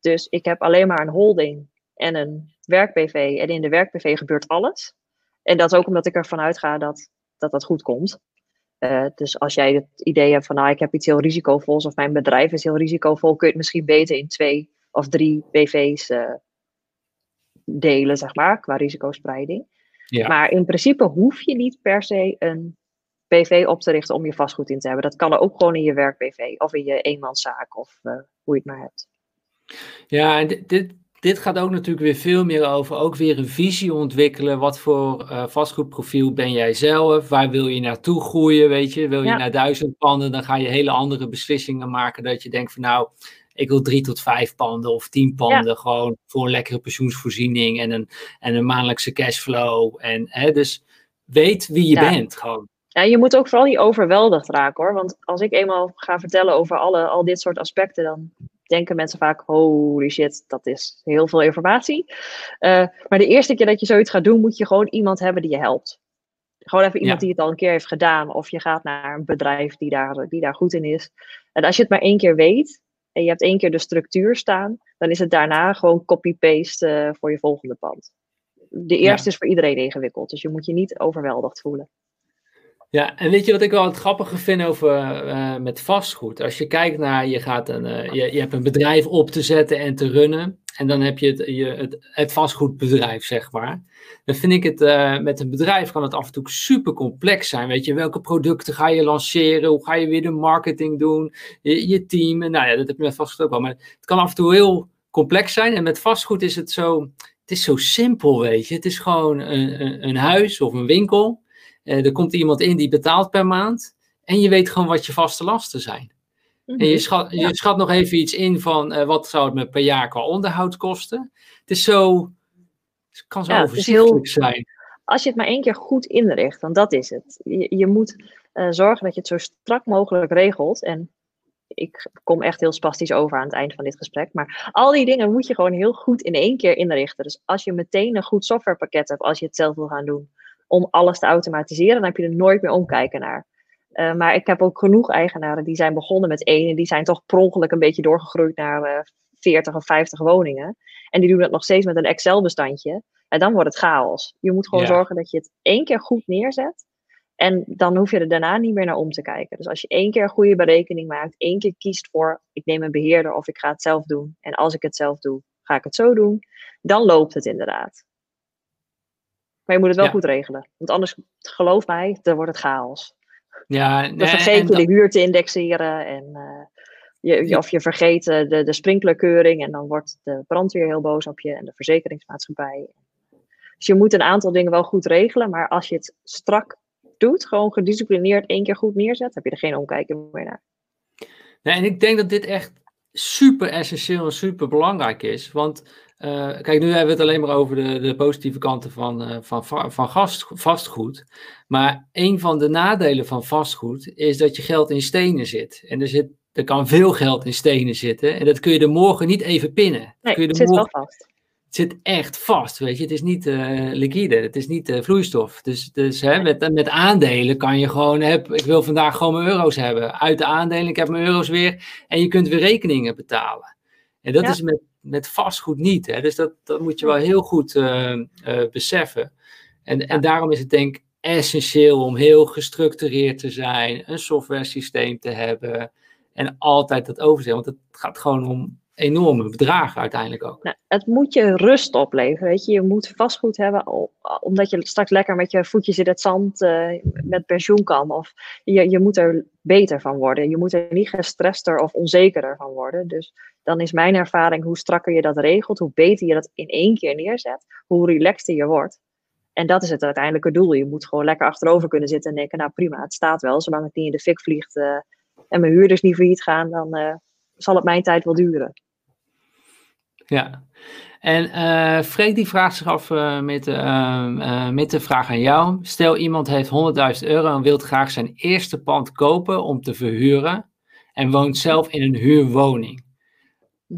Dus ik heb alleen maar een holding en een werk-BV. En in de werk-BV gebeurt alles. En dat is ook omdat ik ervan uitga dat dat, dat goed komt. dus als jij het idee hebt van, nou, ik heb iets heel risicovols of mijn bedrijf is heel risicovol, kun je het misschien beter in twee of drie BV's delen, zeg maar, qua risicospreiding. Ja. Maar in principe hoef je niet per se een BV op te richten om je vastgoed in te hebben. Dat kan er ook gewoon in je werk-BV of in je eenmanszaak of uh, hoe je het maar hebt. Ja, en dit, dit, dit, gaat ook natuurlijk weer veel meer over ook weer een visie ontwikkelen. Wat voor uh, vastgoedprofiel ben jij zelf? Waar wil je naartoe groeien? Weet je, wil je naar duizend panden? Dan ga je hele andere beslissingen maken. Dat je denkt van nou, ik wil drie tot vijf panden of tien panden. Gewoon voor een lekkere pensioensvoorziening en een, en een maandelijkse cashflow. En, hè, dus weet wie je bent gewoon. Ja, je moet ook vooral niet overweldigd raken hoor. Want als ik eenmaal ga vertellen over alle, al dit soort aspecten, dan denken mensen vaak: holy shit, dat is heel veel informatie. Uh, maar de eerste keer dat je zoiets gaat doen, moet je gewoon iemand hebben die je helpt. Gewoon even iemand die het al een keer heeft gedaan. Of je gaat naar een bedrijf die daar, die daar goed in is. En als je het maar één keer weet, en je hebt één keer de structuur staan, dan is het daarna gewoon copy-paste uh, voor je volgende pand. De eerste is voor iedereen ingewikkeld, dus je moet je niet overweldigd voelen. Ja, en weet je wat ik wel het grappige vind over uh, met vastgoed? Als je kijkt naar, je, gaat een, uh, je, je hebt een bedrijf op te zetten en te runnen. En dan heb je het, je, het, het vastgoedbedrijf, zeg maar. Dan vind ik het, uh, met een bedrijf kan het af en toe super complex zijn. Weet je, welke producten ga je lanceren? Hoe ga je weer de marketing doen? Je, je team. Nou ja, dat heb je met vastgoed ook wel. Maar het kan af en toe heel complex zijn. En met vastgoed is het zo, het is zo simpel, weet je. Het is gewoon een, een, een huis of een winkel. Uh, er komt iemand in die betaalt per maand. En je weet gewoon wat je vaste lasten zijn. En je mhm. schat, je schat nog even iets in van uh, wat zou het me per jaar qua onderhoud kosten. Het is zo, het kan zo ja, overzichtelijk zijn. als je het maar één keer goed inricht, want dat is het. Je, je moet uh, zorgen dat je het zo strak mogelijk regelt. En ik kom echt heel spastisch over aan het eind van dit gesprek. Maar al die dingen moet je gewoon heel goed in één keer inrichten. Dus als je meteen een goed softwarepakket hebt, als je het zelf wil gaan doen, om alles te automatiseren, dan heb je er nooit meer omkijken naar. Uh, maar ik heb ook genoeg eigenaren die zijn begonnen met één en die zijn toch per ongeluk een beetje doorgegroeid naar uh, 40 of 50 woningen. En die doen dat nog steeds met een Excel-bestandje. En dan wordt het chaos. Je moet gewoon zorgen dat je het één keer goed neerzet. En dan hoef je er daarna niet meer naar om te kijken. Dus als je één keer een goede berekening maakt, één keer kiest voor ik neem een beheerder of ik ga het zelf doen. En als ik het zelf doe, ga ik het zo doen. Dan loopt het inderdaad. Maar je moet het wel goed regelen. Want anders, geloof mij, dan wordt het chaos. Ja, dan vergeet je de huur te indexeren. En, uh, je, of je vergeet de, de sprinklerkeuring. En dan wordt de brandweer heel boos op je. En de verzekeringsmaatschappij. Dus je moet een aantal dingen wel goed regelen. Maar als je het strak doet, gewoon gedisciplineerd één keer goed neerzet, heb je er geen omkijken meer naar. Nee, en ik denk dat dit echt super essentieel en super belangrijk is. Want uh, kijk, nu hebben we het alleen maar over de, de positieve kanten van, uh, van, van gast, vastgoed. Maar een van de nadelen van vastgoed is dat je geld in stenen zit. En er, zit, er kan veel geld in stenen zitten. En dat kun je er morgen niet even pinnen. Nee, kun je het zit morgen, wel vast het zit echt vast, weet je. Het is niet uh, liquide, het is niet vloeistof. Dus, dus hè, met, met aandelen kan je gewoon, heb, ik wil vandaag gewoon mijn euro's hebben. Uit de aandelen, ik heb mijn euro's weer. En je kunt weer rekeningen betalen. En dat is met, met vastgoed niet. Hè. Dus dat, dat moet je wel heel goed uh, beseffen. En, en daarom is het denk ik essentieel om heel gestructureerd te zijn. Een software systeem te hebben. En altijd dat overzicht. Want het gaat gewoon om enorme bedragen uiteindelijk ook. Nou, het moet je rust opleveren, weet je. Je moet vastgoed hebben, omdat je straks lekker met je voetjes in het zand uh, met pensioen kan. Of je, je moet er beter van worden. Je moet er niet gestrester of onzekerder van worden. Dus dan is mijn ervaring, hoe strakker je dat regelt, hoe beter je dat in één keer neerzet, hoe relaxter je wordt. En dat is het uiteindelijke doel. Je moet gewoon lekker achterover kunnen zitten en denken, nou prima, het staat wel. Zolang het niet in de fik vliegt uh, en mijn huurders niet failliet gaan, dan... Uh, zal het mijn tijd wel duren. Ja, en uh, Freek die vraagt zich af met, met de vraag aan jou. Stel iemand heeft 100.000 euro en wil graag zijn eerste pand kopen om te verhuren en woont zelf in een huurwoning.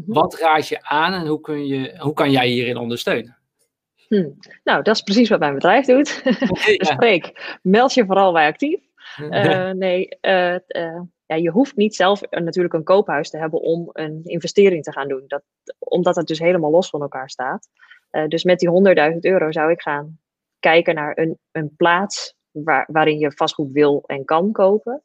-hmm. Wat raad je aan en hoe, kun je, hoe kan jij hierin ondersteunen? Hm. Nou, dat is precies wat mijn bedrijf doet. dus Freek, meld je vooral bij actief. nee, ja, je hoeft niet zelf natuurlijk een koophuis te hebben om een investering te gaan doen. Dat, omdat het dus helemaal los van elkaar staat. Dus met die 100.000 euro zou ik gaan kijken naar een, een plaats waar, waarin je vastgoed wil en kan kopen.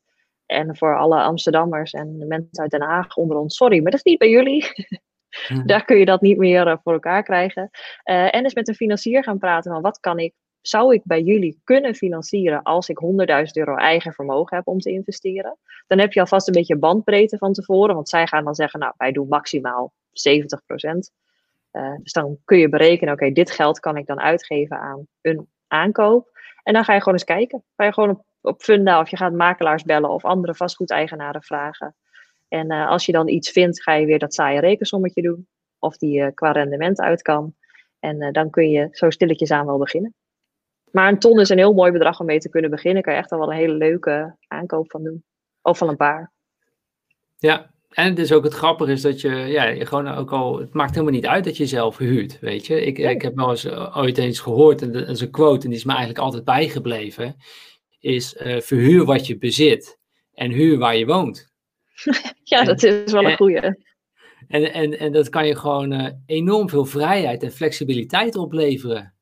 En voor alle Amsterdammers en de mensen uit Den Haag onder ons, sorry, maar dat is niet bij jullie. Daar kun je dat niet meer uh, voor elkaar krijgen. Uh, en dus met een financier gaan praten van wat kan ik zou ik bij jullie kunnen financieren als ik 100.000 euro eigen vermogen heb om te investeren? Dan heb je alvast een beetje bandbreedte van tevoren, want zij gaan dan zeggen, nou, wij doen maximaal 70 procent. Uh, dus dan kun je berekenen, oké, dit geld kan ik dan uitgeven aan een aankoop. En dan ga je gewoon eens kijken. Ga je gewoon op Funda of je gaat makelaars bellen of andere vastgoedeigenaren vragen. En uh, als je dan iets vindt, ga je weer dat saaie rekensommetje doen. Of die uh, qua rendement uit kan. En dan kun je zo stilletjes aan wel beginnen. Maar een ton is een heel mooi bedrag om mee te kunnen beginnen. Kan je echt al wel een hele leuke aankoop van doen. Of van een paar. Ja, en het is ook het grappige is dat je, ja, je gewoon ook al, het maakt helemaal niet uit dat je zelf huurt, weet je. Ik, ik heb wel eens ooit eens gehoord, en dat is een quote, en die is me eigenlijk altijd bijgebleven, is uh, verhuur wat je bezit en huur waar je woont. ja, en, dat is wel een goeie. En, en, en dat kan je gewoon uh, enorm veel vrijheid en flexibiliteit opleveren.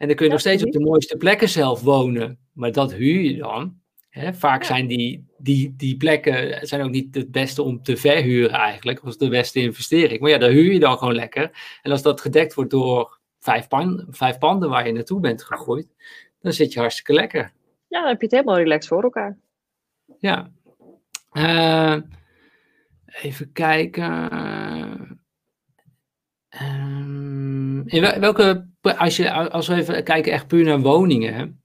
En dan kun je nog steeds op de mooiste plekken zelf wonen. Maar dat huur je dan. Hè? Vaak zijn die, die, die plekken zijn ook niet het beste om te verhuren eigenlijk. Of de beste investering. Maar ja, daar huur je dan gewoon lekker. En als dat gedekt wordt door vijf, pan, vijf panden waar je naartoe bent gegroeid. Dan zit je hartstikke lekker. Ja, dan heb je het helemaal relaxed voor elkaar. Ja. Uh, even kijken. Um, in welke als, je, als we even kijken echt puur naar woningen,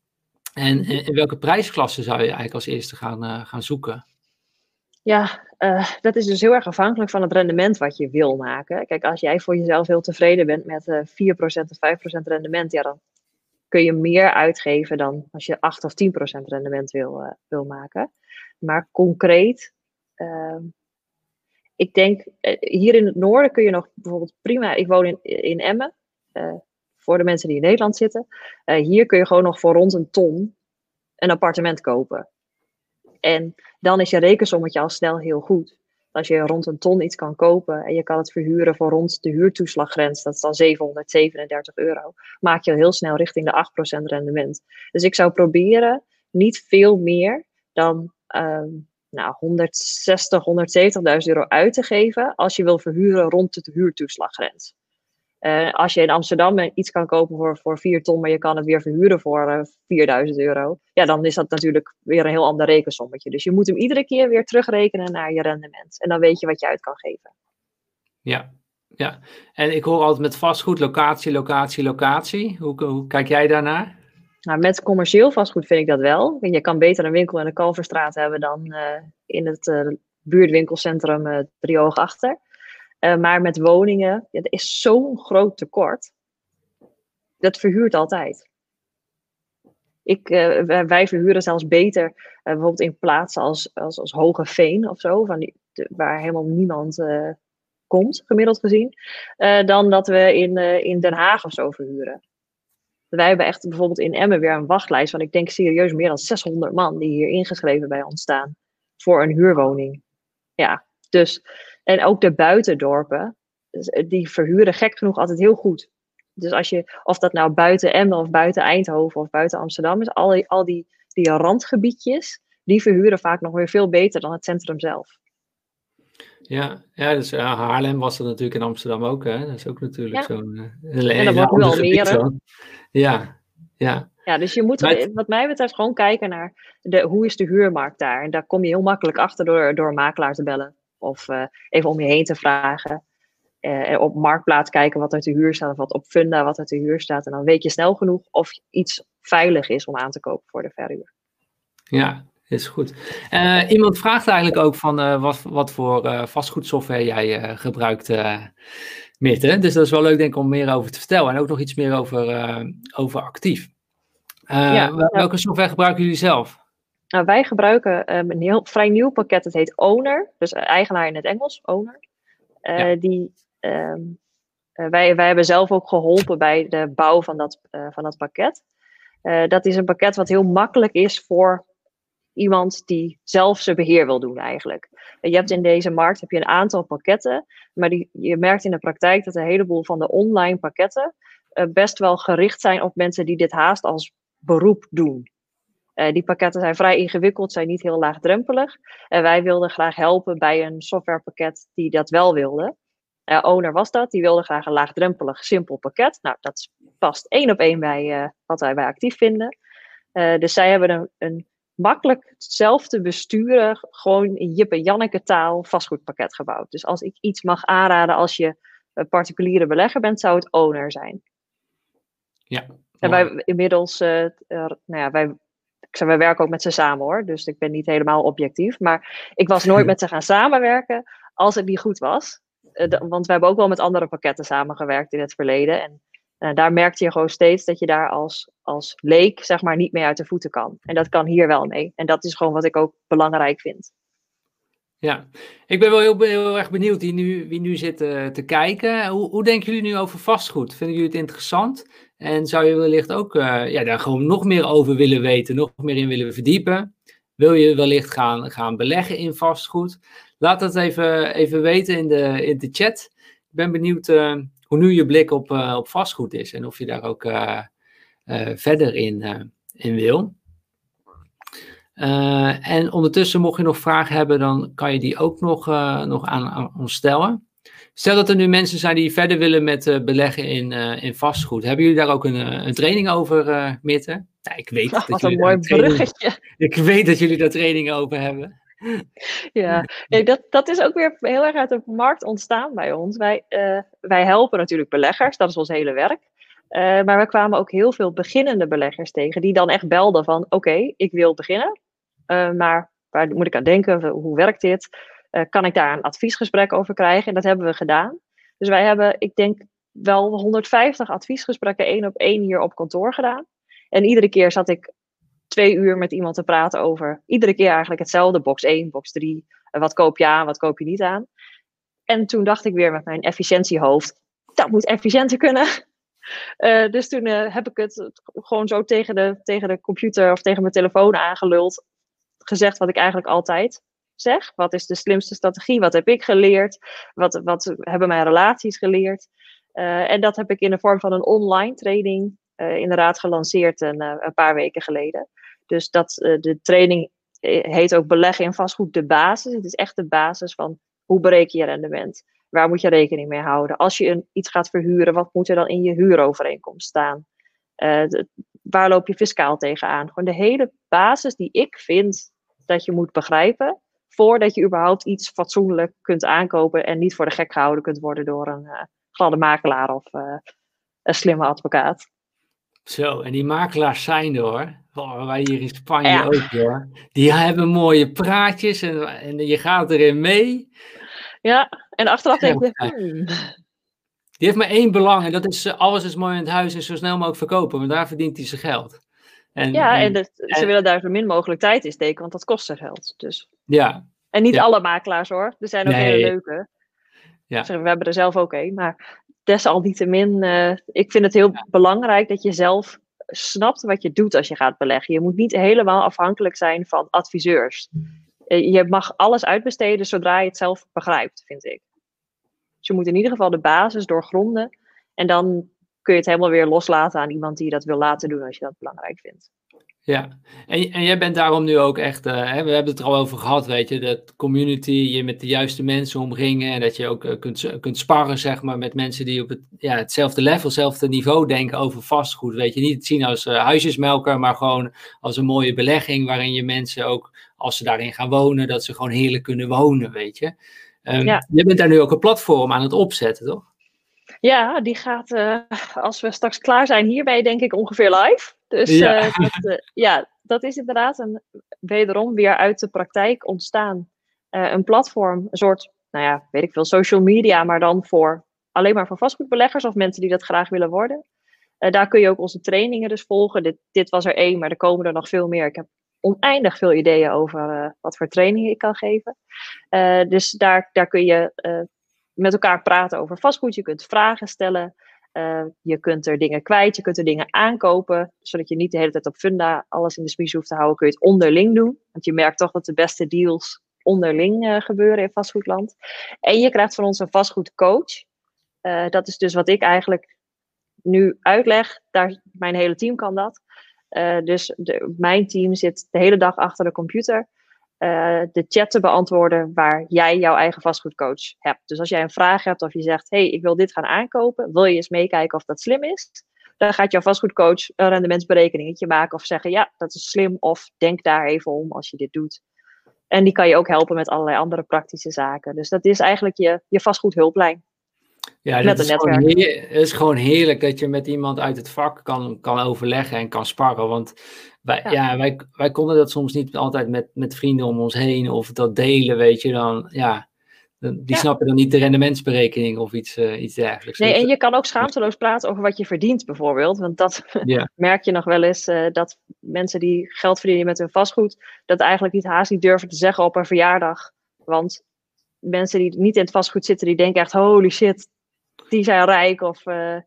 en in welke prijsklasse zou je eigenlijk als eerste gaan, uh, gaan zoeken? Ja, uh, dat is dus heel erg afhankelijk van het rendement wat je wil maken. Kijk, als jij voor jezelf heel tevreden bent met uh, 4% of 5% rendement, ja, dan kun je meer uitgeven dan als je 8 of 10 procent rendement wil, wil maken. Maar concreet, ehm, ik denk, hier in het noorden kun je nog bijvoorbeeld prima, ik woon in, in Emmen, voor de mensen die in Nederland zitten. hier kun je gewoon nog voor rond een ton een appartement kopen. En dan is je rekensommetje al snel heel goed. Als je rond een ton iets kan kopen en je kan het verhuren voor rond de huurtoeslaggrens, dat is dan 737 euro, maak je al heel snel richting de 8% rendement. Dus ik zou proberen niet veel meer dan um, nou, 160, 170.000 euro uit te geven als je wil verhuren rond de huurtoeslaggrens. Uh, als je in Amsterdam iets kan kopen voor, voor 4 ton, maar je kan het weer verhuren voor uh, eh, 4000 euro, ja, dan is dat natuurlijk weer een heel ander rekensommetje. Dus je moet hem iedere keer weer terugrekenen naar je rendement. En dan weet je wat je uit kan geven. Ja, ja. En ik hoor altijd met vastgoed locatie, locatie, locatie. Hoe, hoe kijk jij daarnaar? Nou, met commercieel vastgoed vind ik dat wel. Je kan beter een winkel in de Kalverstraat hebben dan uh, in het buurtwinkelcentrum uh, Driehoog achter. Uh, maar met woningen, ja, er is zo'n groot tekort. Dat verhuurt altijd. Ik, uh, wij verhuren zelfs beter, uh, bijvoorbeeld in plaatsen als, als, als Hoge Veen of zo, van die, waar helemaal niemand komt, gemiddeld gezien, dan dat we in, in Den Haag of zo verhuren. Wij hebben echt bijvoorbeeld in Emmen weer een wachtlijst van, ik denk serieus, meer dan 600 man die hier ingeschreven bij ons staan voor een huurwoning. Ja, dus en ook de buitendorpen, dus, eh, die verhuren gek genoeg altijd heel goed. Dus als je, of dat nou buiten Emmen of buiten Eindhoven of buiten Amsterdam is, al die, al die, die randgebiedjes, die verhuren vaak nog weer veel beter dan het centrum zelf. Ja, ja dus ja, Haarlem was dat natuurlijk in Amsterdam ook. Hè? Dat is ook natuurlijk ja. zo'n... Uh, en dat wordt nu al meer. Ja, ja. Ja, dus je moet wat mij betreft gewoon kijken naar de, hoe is de huurmarkt daar. En daar kom je heel makkelijk achter door, door makelaar te bellen. Of uh, even om je heen te vragen. Uh, op Marktplaats kijken wat er te huur staat. Of wat op Funda wat er te huur staat. En dan weet je snel genoeg of iets veilig is om aan te kopen voor de verhuur. Ja, is goed. Uh, iemand vraagt eigenlijk ook van wat, wat voor vastgoedsoftware jij gebruikt. Dus dat is wel leuk denk ik om meer over te vertellen. En ook nog iets meer over, over actief. Ja, welke software gebruiken jullie zelf? Nou, wij gebruiken um, een heel vrij nieuw pakket, het heet Owner, dus eigenaar in het Engels, Owner. Uh, die, um, wij, wij hebben zelf ook geholpen bij de bouw van dat, uh, van dat pakket. dat is een pakket wat heel makkelijk is voor iemand die zelf zijn beheer wil doen eigenlijk. Je hebt in deze markt heb je een aantal pakketten, maar die, je merkt in de praktijk dat een heleboel van de online pakketten best wel gericht zijn op mensen die dit haast als beroep doen. Uh, die pakketten zijn vrij ingewikkeld, zijn niet heel laagdrempelig. En wij wilden graag helpen bij een softwarepakket die dat wel wilde. Uh, Owner was dat, die wilde graag een laagdrempelig, simpel pakket. Nou, dat past één op één bij uh, wat wij bij actief vinden. dus zij hebben een, een makkelijk zelf te besturen, gewoon in Jip en Janneke taal, vastgoedpakket gebouwd. Dus als ik iets mag aanraden als je een particuliere belegger bent, zou het Owner zijn. Ja. En wij inmiddels, nou ja, wij ik zei, we werken ook met ze samen hoor, dus ik ben niet helemaal objectief. Maar ik was nooit met ze gaan samenwerken als het niet goed was. Uh, want we hebben ook wel met andere pakketten samengewerkt in het verleden. En uh, daar merkte je gewoon steeds dat je daar als, als leek, zeg maar, niet mee uit de voeten kan. En dat kan hier wel mee. En dat is gewoon wat ik ook belangrijk vind. Ja, ik ben wel heel, heel erg benieuwd wie nu, wie nu zit uh, te kijken. Hoe, hoe denken jullie nu over vastgoed? Vinden jullie het interessant? En zou je wellicht ook uh, ja, daar gewoon nog meer over willen weten, nog meer in willen verdiepen? Wil je wellicht gaan, gaan beleggen in vastgoed? Laat dat even, even weten in de, in de chat. Ik ben benieuwd uh, hoe nu je blik op, op vastgoed is en of je daar ook verder in, in wil. En ondertussen, mocht je nog vragen hebben, dan kan je die ook nog, nog aan, aan, ons stellen. Stel dat er nu mensen zijn die verder willen met uh, beleggen in, in vastgoed. Hebben jullie daar ook een, een training over, uh, Mitte? Ja, ik weet dat wat jullie een mooi bruggetje. Ik weet dat jullie daar trainingen over hebben. Ja, nee, dat, dat is ook weer heel erg uit de markt ontstaan bij ons. Wij, wij helpen natuurlijk beleggers, dat is ons hele werk. maar we kwamen ook heel veel beginnende beleggers tegen die dan echt belden van oké, okay, ik wil beginnen. Maar waar moet ik aan denken? Hoe werkt dit? Uh, kan ik daar een adviesgesprek over krijgen? En dat hebben we gedaan. Dus wij hebben, ik denk, wel 150 adviesgesprekken één op één hier op kantoor gedaan. En iedere keer zat ik twee uur met iemand te praten over, iedere keer eigenlijk hetzelfde, box 1, box 3, wat koop je aan, wat koop je niet aan. En toen dacht ik weer met mijn efficiëntiehoofd, dat moet efficiënter kunnen. Uh, dus toen heb ik het gewoon zo tegen de, tegen de computer of tegen mijn telefoon aangeluld. Gezegd wat ik eigenlijk altijd zeg. Wat is de slimste strategie? Wat heb ik geleerd? Wat, wat hebben mijn relaties geleerd? Uh, en dat heb ik in de vorm van een online training inderdaad gelanceerd een, een, paar weken geleden. Dus dat, de training heet ook beleggen in vastgoed de basis. Het is echt de basis van hoe bereken je rendement? Waar moet je rekening mee houden? Als je een, iets gaat verhuren, wat moet er dan in je huurovereenkomst staan? Waar loop je fiscaal tegenaan? Gewoon de hele basis die ik vind dat je moet begrijpen. Voordat je überhaupt iets fatsoenlijk kunt aankopen en niet voor de gek gehouden kunt worden door een uh, gladde makelaar of uh, een slimme advocaat. Zo, en die makelaars zijn er hoor. Oh, wij hier in Spanje ook hoor. Die hebben mooie praatjes en, en je gaat erin mee. Ja, en achteraf denk ik, hmm. Die heeft maar één belang en dat is eh, alles is mooi in het huis en zo snel mogelijk verkopen, want daar verdient hij zijn geld. En, ja, en, en, ze willen daar zo min mogelijk tijd in steken, want dat kost er geld. Dus. Ja. En niet alle makelaars hoor, er zijn ook hele leuke. Ja. We hebben er zelf ook een, maar desalniettemin, uh, ik vind het heel belangrijk dat je zelf snapt wat je doet als je gaat beleggen. Je moet niet helemaal afhankelijk zijn van adviseurs. Eh, je mag alles uitbesteden zodra je het zelf begrijpt, vind ik. Dus je moet in ieder geval de basis doorgronden. En dan kun je het helemaal weer loslaten aan iemand die dat wil laten doen als je dat belangrijk vindt. Ja, en, en jij bent daarom nu ook echt, uh, hè, we hebben het er al over gehad, weet je, dat community, je met de juiste mensen omringen en dat je ook uh, kunt, kunt sparren, zeg maar, met mensen die op het, ja, hetzelfde level, hetzelfde niveau denken over vastgoed, weet je, niet het zien als uh, huisjesmelker, maar gewoon als een mooie belegging waarin je mensen ook als ze daarin gaan wonen, dat ze gewoon heerlijk kunnen wonen, weet je. Um, ja. Je bent daar nu ook een platform aan het opzetten, toch? Ja, die gaat, uh, als we straks klaar zijn hierbij, denk ik ongeveer live. Dus ja, uh, dat, uh, ja, dat is inderdaad een, wederom weer uit de praktijk ontstaan. een platform, een soort, nou ja, weet ik veel, social media, maar dan voor alleen maar voor vastgoedbeleggers of mensen die dat graag willen worden. daar kun je ook onze trainingen dus volgen. Dit, dit was er één, maar er komen er nog veel meer. Ik heb oneindig veel ideeën over wat voor trainingen ik kan geven. Dus daar, daar kun je met elkaar praten over vastgoed. Je kunt vragen stellen. je kunt er dingen kwijt. Je kunt er dingen aankopen. Zodat je niet de hele tijd op funda alles in de smies hoeft te houden. Kun je het onderling doen. Want je merkt toch dat de beste deals onderling gebeuren in vastgoedland. En je krijgt van ons een vastgoedcoach. dat is dus wat ik eigenlijk nu uitleg. Daar, mijn hele team kan dat. Dus de, mijn team zit de hele dag achter de computer uh, de chat te beantwoorden waar jij jouw eigen vastgoedcoach hebt. Dus als jij een vraag hebt of je zegt, hey, ik wil dit gaan aankopen, wil je eens meekijken of dat slim is? Dan gaat jouw vastgoedcoach een rendementsberekeningetje maken of zeggen, ja, dat is slim of denk daar even om als je dit doet. En die kan je ook helpen met allerlei andere praktische zaken. Dus dat is eigenlijk je, je vastgoedhulplijn. Ja, dat is, gewoon het is gewoon heerlijk dat je met iemand uit het vak kan, kan overleggen en kan sparren. Want wij, ja. wij, wij konden dat soms niet altijd met, met vrienden om ons heen of dat delen, weet je. Dan, ja, die snappen dan niet de rendementsberekening of iets, uh, iets dergelijks. Nee, en je kan ook schaamteloos praten over wat je verdient, bijvoorbeeld. Want dat merk je nog wel eens, uh, dat mensen die geld verdienen met hun vastgoed, dat eigenlijk niet haast niet durven te zeggen op een verjaardag. Want mensen die niet in het vastgoed zitten, die denken echt, holy shit, die zijn rijk. Of, uh,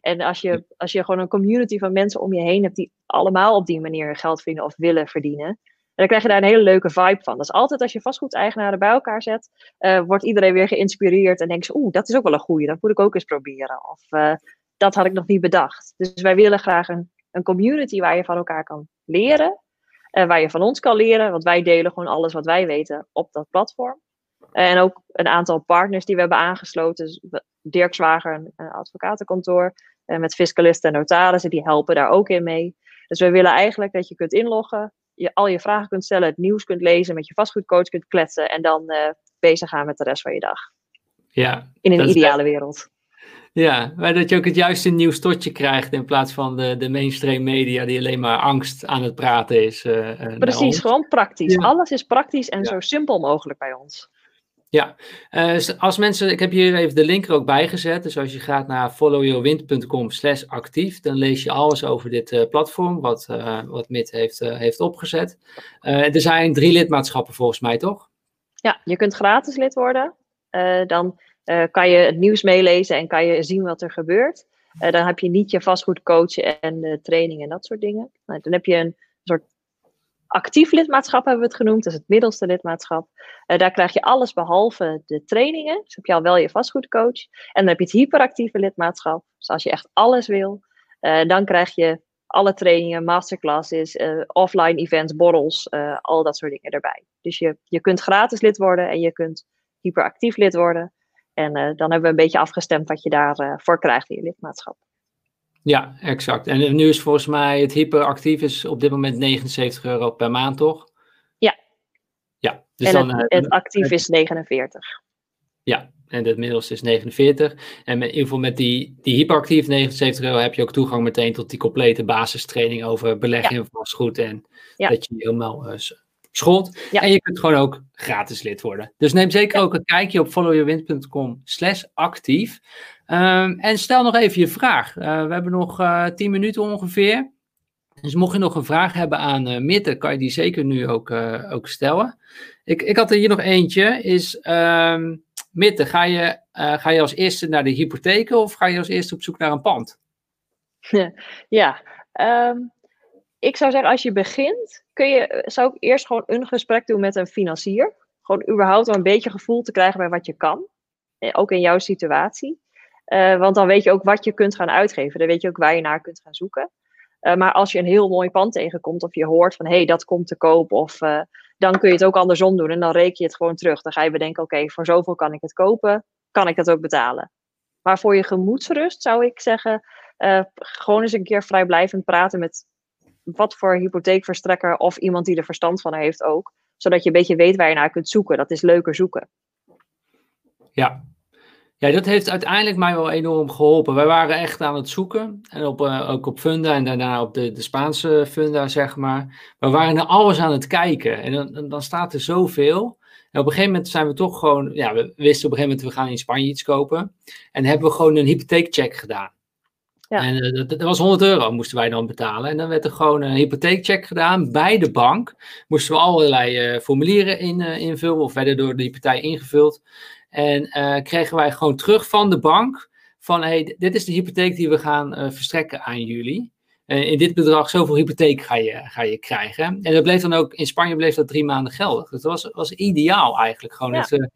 en als je, als je gewoon een community van mensen om je heen hebt die allemaal op die manier geld verdienen of willen verdienen. dan krijg je daar een hele leuke vibe van. Dus altijd als je vastgoedeigenaren bij elkaar zet, uh, wordt iedereen weer geïnspireerd en denkt ze, oeh, dat is ook wel een goeie, dat moet ik ook eens proberen. Of uh, dat had ik nog niet bedacht. Dus wij willen graag een, een community waar je van elkaar kan leren. Uh, waar je van ons kan leren, want wij delen gewoon alles wat wij weten op dat platform. En ook een aantal partners die we hebben aangesloten. Dirk Zwager, een advocatenkantoor. En met fiscalisten en notarissen, die helpen daar ook in mee. Dus we willen eigenlijk dat je kunt inloggen, je al je vragen kunt stellen, het nieuws kunt lezen, met je vastgoedcoach kunt kletsen en dan uh, bezig gaan met de rest van je dag. Ja, in een ideale wereld. Ja, maar dat je ook het juiste nieuws tot je krijgt in plaats van de, de mainstream media die alleen maar angst aan het praten is. Uh, Precies, gewoon praktisch. Alles is praktisch en zo simpel mogelijk bij ons. Ja, uh, als mensen, ik heb hier even de link er ook bij gezet. Dus als je gaat naar followyourwind.com slash actief, dan lees je alles over dit uh, platform, wat, uh, wat MIT heeft, heeft opgezet. er zijn drie lidmaatschappen volgens mij, toch? Ja, je kunt gratis lid worden. dan kan je het nieuws meelezen en kan je zien wat er gebeurt. dan heb je niet je vastgoedcoach en training en dat soort dingen. Nou, dan heb je een soort actief lidmaatschap hebben we het genoemd, dat is het middelste lidmaatschap. Uh, daar krijg je alles behalve de trainingen. Dus heb je al wel je vastgoedcoach. En dan heb je het hyperactieve lidmaatschap. Dus als je echt alles wil, uh, dan krijg je alle trainingen, masterclasses, uh, offline events, borrels, al dat soort dingen erbij. Dus je, je kunt gratis lid worden en je kunt hyperactief lid worden. En dan hebben we een beetje afgestemd wat je daarvoor voor krijgt in je lidmaatschap. Ja, exact. En nu is volgens mij het hyperactief is op dit moment 79 euro per maand, toch? Ja. Ja. Dus en dan, het, het actief is 49. Ja, en het middelste is 49. En met, in ieder geval met die, die hyperactief 79 euro heb je ook toegang meteen tot die complete basistraining over beleggen in vastgoed. En dat je helemaal uh, scholt. En je kunt gewoon ook gratis lid worden. Dus neem zeker ook een kijkje op followyourwind.com slash actief. Um, en stel nog even je vraag. Uh, we hebben nog uh, eh, 10 minuten ongeveer. Dus mocht je nog een vraag hebben aan uh, Mitte, kan je die zeker nu ook, ook stellen. Ik, ik had er hier nog eentje. Is, um, Mitte, ga je, ga je als eerste naar de hypotheken of ga je als eerste op zoek naar een pand? Ja, um, ik zou zeggen als je begint, kun je, zou ik eerst gewoon een gesprek doen met een financier. Gewoon überhaupt een beetje gevoel te krijgen bij wat je kan. Ook in jouw situatie. Uh, want dan weet je ook wat je kunt gaan uitgeven. Dan weet je ook waar je naar kunt gaan zoeken. Maar als je een heel mooi pand tegenkomt of je hoort van hé, hey, dat komt te koop. Of dan kun je het ook andersom doen en dan reken je het gewoon terug. Dan ga je bedenken, oké, voor zoveel kan ik het kopen. Kan ik dat ook betalen? Maar voor je gemoedsrust zou ik zeggen, gewoon eens een keer vrijblijvend praten met wat voor hypotheekverstrekker of iemand die er verstand van heeft ook. Zodat je een beetje weet waar je naar kunt zoeken. Dat is leuker zoeken. Ja, ja, dat heeft uiteindelijk mij wel enorm geholpen. Wij waren echt aan het zoeken. En op, uh, ook op Funda en daarna op de, de Spaanse Funda, zeg maar. We waren naar alles aan het kijken. En dan, dan staat er zoveel. En op een gegeven moment zijn we toch gewoon... Ja, we wisten op een gegeven moment, we gaan in Spanje iets kopen. En hebben we gewoon een hypotheekcheck gedaan. Ja. En uh, dat, dat, was 100 euro moesten wij dan betalen. En dan werd er gewoon een hypotheekcheck gedaan bij de bank. Moesten we allerlei uh, formulieren in, invullen of werden door de hypotheek ingevuld. En kregen wij gewoon terug van de bank van hey, dit is de hypotheek die we gaan verstrekken aan jullie. In dit bedrag zoveel hypotheek ga je, ga je krijgen. En dat bleef dan ook, in Spanje bleef dat drie maanden geldig. Dus dat was, was ideaal eigenlijk. Gewoon ja. het,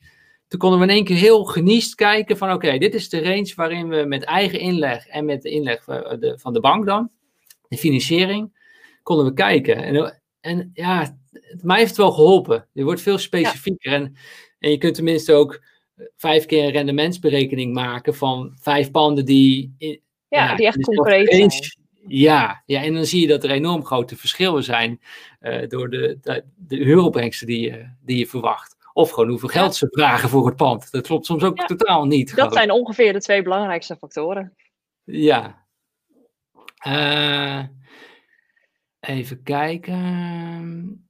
toen konden we in één keer heel geniest kijken van oké, dit is de range waarin we met eigen inleg en met de inleg van de, van de bank dan, de financiering, konden we kijken. En, en ja, mij heeft het wel geholpen. Je wordt veel specifieker ja. en, en je kunt tenminste ook vijf keer een rendementsberekening maken van vijf panden die... In, ja, ja, die echt concreet zijn. Ja, ja, en dan zie je dat er enorm grote verschillen zijn uh, door de, de, de huuropbrengsten die je, die je verwacht. Of gewoon hoeveel geld ze vragen voor het pand. Dat klopt soms ook totaal niet. Dat gewoon. zijn ongeveer de twee belangrijkste factoren. Ja. Uh, even kijken.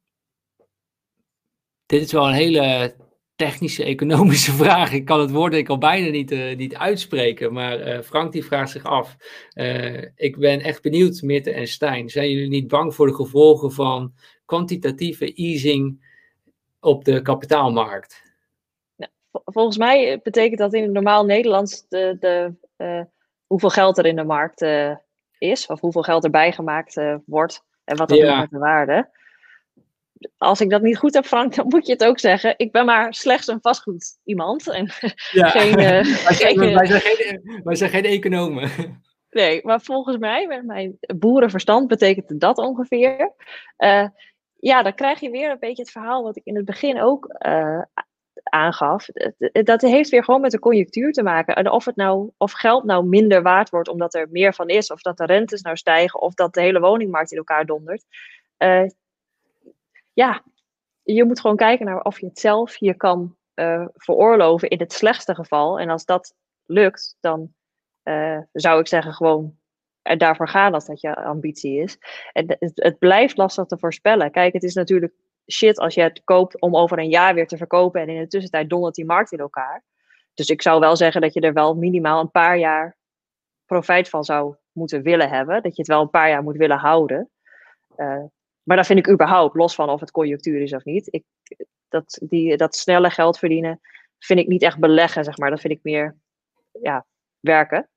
Dit is wel een hele technische, economische vraag. Ik kan het woord ik al bijna niet, uh, niet uitspreken. Maar uh, Frank die vraagt zich af. Uh, ik ben echt benieuwd, Mitte en Stijn. Zijn jullie niet bang voor de gevolgen van kwantitatieve easing op de kapitaalmarkt? Nou, volgens mij betekent dat in het normaal Nederlands de, de, hoeveel geld er in de markt is. Of hoeveel geld erbij gemaakt wordt. En wat dat ja. met de waarde als ik dat niet goed heb, Frank, dan moet je het ook zeggen. Ik ben maar slechts een vastgoed iemand. En ja. geen, wij, zijn, wij, zijn geen, wij zijn geen economen. Nee, maar volgens mij, met mijn boerenverstand, betekent dat ongeveer. Uh, ja, dan krijg je weer een beetje het verhaal wat ik in het begin ook uh, aangaf. Dat heeft weer gewoon met de conjunctuur te maken. En of, het nou, of geld nou minder waard wordt omdat er meer van is, of dat de rentes nou stijgen, of dat de hele woningmarkt in elkaar dondert. Uh, ja, je moet gewoon kijken naar of je het zelf je kan uh, veroorloven in het slechtste geval. En als dat lukt, dan zou ik zeggen gewoon er daarvoor gaan als dat je ambitie is. En het, het, blijft lastig te voorspellen. Kijk, het is natuurlijk shit als je het koopt om over een jaar weer te verkopen en in de tussentijd dondert die markt in elkaar. Dus ik zou wel zeggen dat je er wel minimaal een paar jaar profijt van zou moeten willen hebben. Dat je het wel een paar jaar moet willen houden. Uh, maar dat vind ik überhaupt, los van of het conjunctuur is of niet. Ik, dat, die, dat snelle geld verdienen vind ik niet echt beleggen, zeg maar. Dat vind ik meer ja, werken.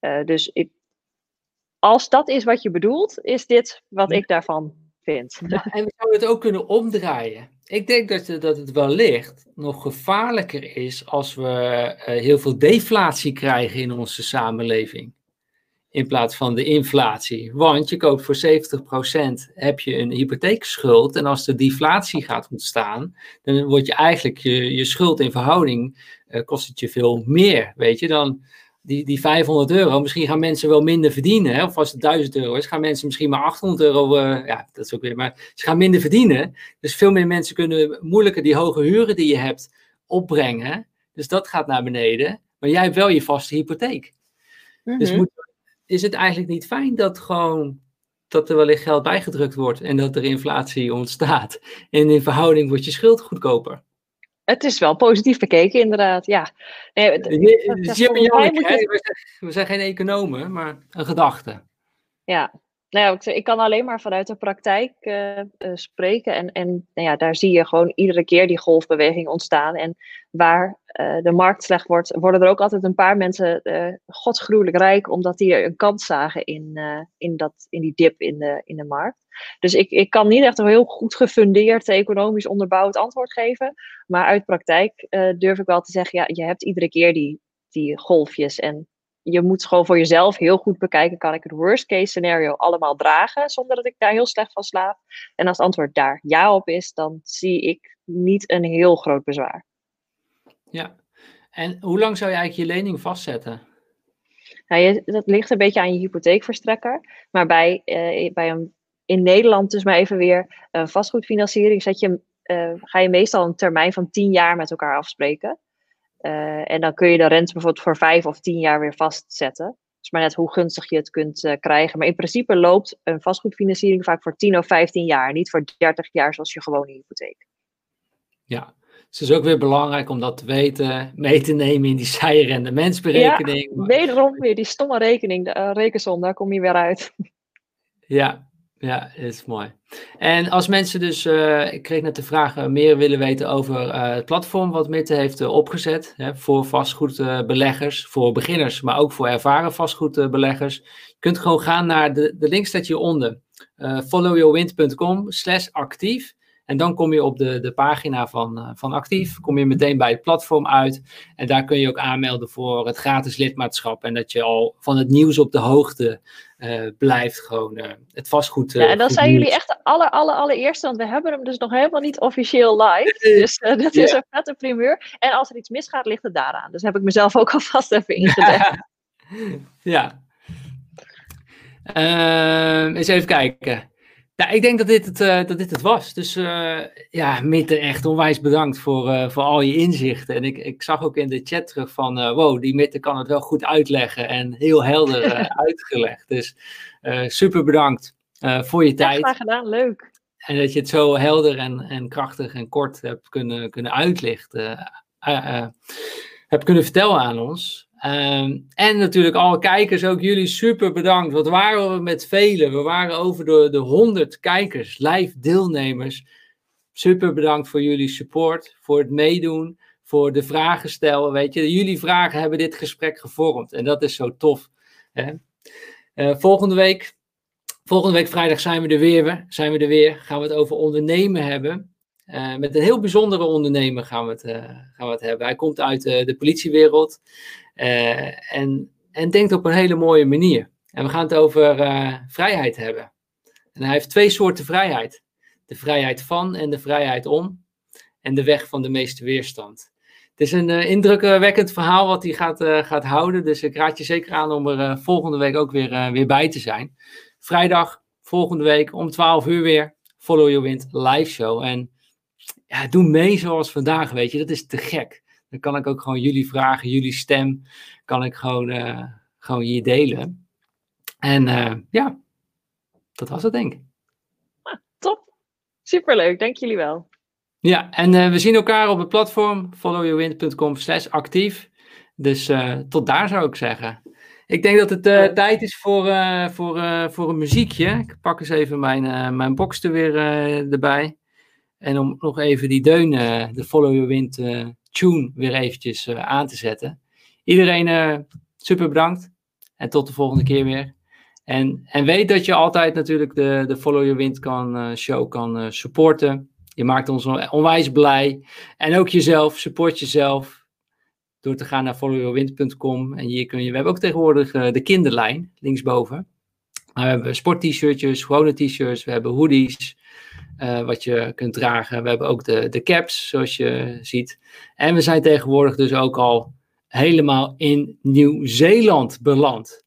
Uh, dus ik, als dat is wat je bedoelt, is dit wat ik daarvan vind. Ja, en we zouden het ook kunnen omdraaien. Ik denk dat, dat het wellicht nog gevaarlijker is als we uh, heel veel deflatie krijgen in onze samenleving in plaats van de inflatie. Want je koopt voor 70% heb je een hypotheekschuld en als de deflatie gaat ontstaan, dan wordt je eigenlijk je, je schuld in verhouding, uh, kost het je veel meer, weet je, dan die, die 500 euro, misschien gaan mensen wel minder verdienen, hè? of als het 1000 euro is, gaan mensen misschien maar 800 euro, uh, ja, dat is ook weer, maar ze gaan minder verdienen, dus veel meer mensen kunnen moeilijker die hoge huren die je hebt opbrengen, dus dat gaat naar beneden, maar jij hebt wel je vaste hypotheek. Mm -hmm. Dus moet is het eigenlijk niet fijn dat gewoon dat er wellicht geld bijgedrukt wordt en dat er inflatie ontstaat. En in verhouding wordt je schuld goedkoper. Het is wel positief bekeken, inderdaad. Ja. Nee, we zijn geen economen, maar een gedachte. Ja, nou ja, ik kan alleen maar vanuit de praktijk uh, uh, spreken. En, en nou ja, daar zie je gewoon iedere keer die golfbeweging ontstaan. En waar uh, de markt slecht wordt, worden er ook altijd een paar mensen godsgruwelijk rijk, omdat die een kans zagen in, in, dat, in die dip in de, in de markt. Dus ik, ik kan niet echt een heel goed gefundeerd, economisch onderbouwd antwoord geven. Maar uit praktijk durf ik wel te zeggen, ja, je hebt iedere keer die, die golfjes. En je moet gewoon voor jezelf heel goed bekijken, kan ik het worst case scenario allemaal dragen, zonder dat ik daar heel slecht van slaap? En als het antwoord daar ja op is, dan zie ik niet een heel groot bezwaar. Ja, en hoe lang zou je eigenlijk je lening vastzetten? Nou, je, dat ligt een beetje aan je hypotheekverstrekker, maar bij, uh, bij een, in Nederland dus maar even weer uh, vastgoedfinanciering zet je, uh, ga je meestal een termijn van 10 jaar met elkaar afspreken. Uh, en dan kun je de rente bijvoorbeeld voor vijf of tien jaar weer vastzetten. Het is maar net hoe gunstig je het kunt uh, krijgen. Maar in principe loopt een vastgoedfinanciering vaak voor 10 of 15 jaar. Niet voor 30 jaar zoals je gewone hypotheek. Ja, dus het is ook weer belangrijk om dat te weten, mee te nemen in die zijrendementsberekening. Ja, wederom weer die stomme rekening, de uh, rekensom, daar kom je weer uit. Ja, ja, is mooi. En als mensen dus, uh, ik kreeg net de vraag, uh, meer willen weten over uh, het platform wat Mitte heeft opgezet hè, voor vastgoedbeleggers, voor beginners, maar ook voor ervaren vastgoedbeleggers. Je kunt gewoon gaan naar de, de link staat hieronder, followyourwind.com slash actief. En dan kom je op de, de pagina van, van Actief, kom je meteen bij het platform uit. En daar kun je ook aanmelden voor het gratis lidmaatschap. En dat je al van het nieuws op de hoogte uh, blijft gewoon uh, het vastgoed. Uh, ja, en dan zijn jullie echt de aller, aller, allereerste, want we hebben hem dus nog helemaal niet officieel live. Dus dat is een vette primeur. En als er iets misgaat, ligt het daaraan. Dus heb ik mezelf ook alvast even ingezet. ja. Ehm, eens even kijken. Ja, ik denk dat dit het, uh, dat dit het was. Dus uh, ja, Mitte, echt onwijs bedankt voor, uh, voor al je inzichten. En ik, ik zag ook in de chat terug van, wow, die Mitte kan het wel goed uitleggen en heel helder uitgelegd. Dus super bedankt voor je tijd. Graag gedaan, leuk. En dat je het zo helder en, en krachtig en kort hebt kunnen, kunnen uitlichten, hebt kunnen vertellen aan ons. Um, en natuurlijk alle kijkers, ook jullie super bedankt. Wat waren we met velen? We waren over de, de 100 kijkers, live deelnemers. Super bedankt voor jullie support, voor het meedoen, voor de vragen stellen. Weet je, jullie vragen hebben dit gesprek gevormd en dat is zo tof. Hè? Uh, volgende week, volgende week vrijdag zijn we er weer. Zijn we er weer. Gaan we het over ondernemen hebben. Uh, met een heel bijzondere ondernemer gaan we het, uh, gaan we het hebben. Hij komt uit de politiewereld. Uh, en, en denkt op een hele mooie manier. En we gaan het over uh, vrijheid hebben. En hij heeft twee soorten vrijheid: de vrijheid van en de vrijheid om. En de weg van de meeste weerstand. Het is een uh, indrukwekkend verhaal wat hij gaat, gaat houden. Dus ik raad je zeker aan om er volgende week ook weer, weer bij te zijn. Vrijdag, volgende week om 12 uur weer. Follow Your Wind live show. En ja, doe mee zoals vandaag, weet je. Dat is te gek. Dan kan ik ook gewoon jullie vragen, jullie stem, kan ik gewoon, uh, gewoon hier delen. En uh, ja, dat was het denk ik. Ah, top. Superleuk, dank jullie wel. Ja, en uh, we zien elkaar op het platform followyourwind.com slash actief. Dus tot daar zou ik zeggen. Ik denk dat het uh, tijd is voor, voor, voor een muziekje. Ik pak eens even mijn, mijn box er weer erbij. En om nog even die deun, de Follow Your Wind tune, weer eventjes aan te zetten. Iedereen super bedankt. En tot de volgende keer weer. En, en weet dat je altijd natuurlijk de, de Follow Your Wind kan, show kan supporten. Je maakt ons onwijs blij. En ook jezelf, support jezelf. Door te gaan naar followyourwind.com. En hier kun je, we hebben ook tegenwoordig de kinderlijn, linksboven. Maar we hebben sport-t-shirtjes, gewone t-shirts, we hebben hoodies, uh, wat je kunt dragen. We hebben ook de, de caps, zoals je ziet. En we zijn tegenwoordig dus ook al helemaal in Nieuw-Zeeland beland.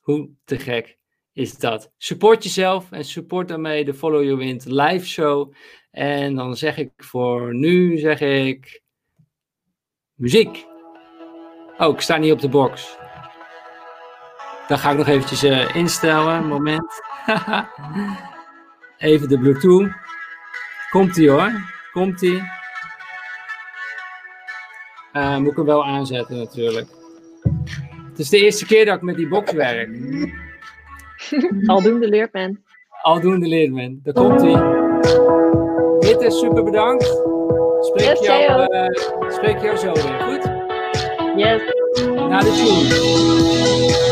Hoe te gek is dat? Support jezelf en support daarmee de Follow Your Wind live show. En dan zeg ik voor nu, zeg ik, muziek. Oh, ik sta niet op de box. Dan ga ik nog eventjes uh, instellen, moment. Even de Bluetooth. Komt-ie hoor, komt-ie. Uh, moet ik hem wel aanzetten natuurlijk. Het is de eerste keer dat ik met die box werk. Aldoende leert men. Aldoende leert men. Daar komt hij. Hitte, super bedankt. Spreek, yes, jou, uh, spreek jou zo weer, goed? Yes. Naar de tune.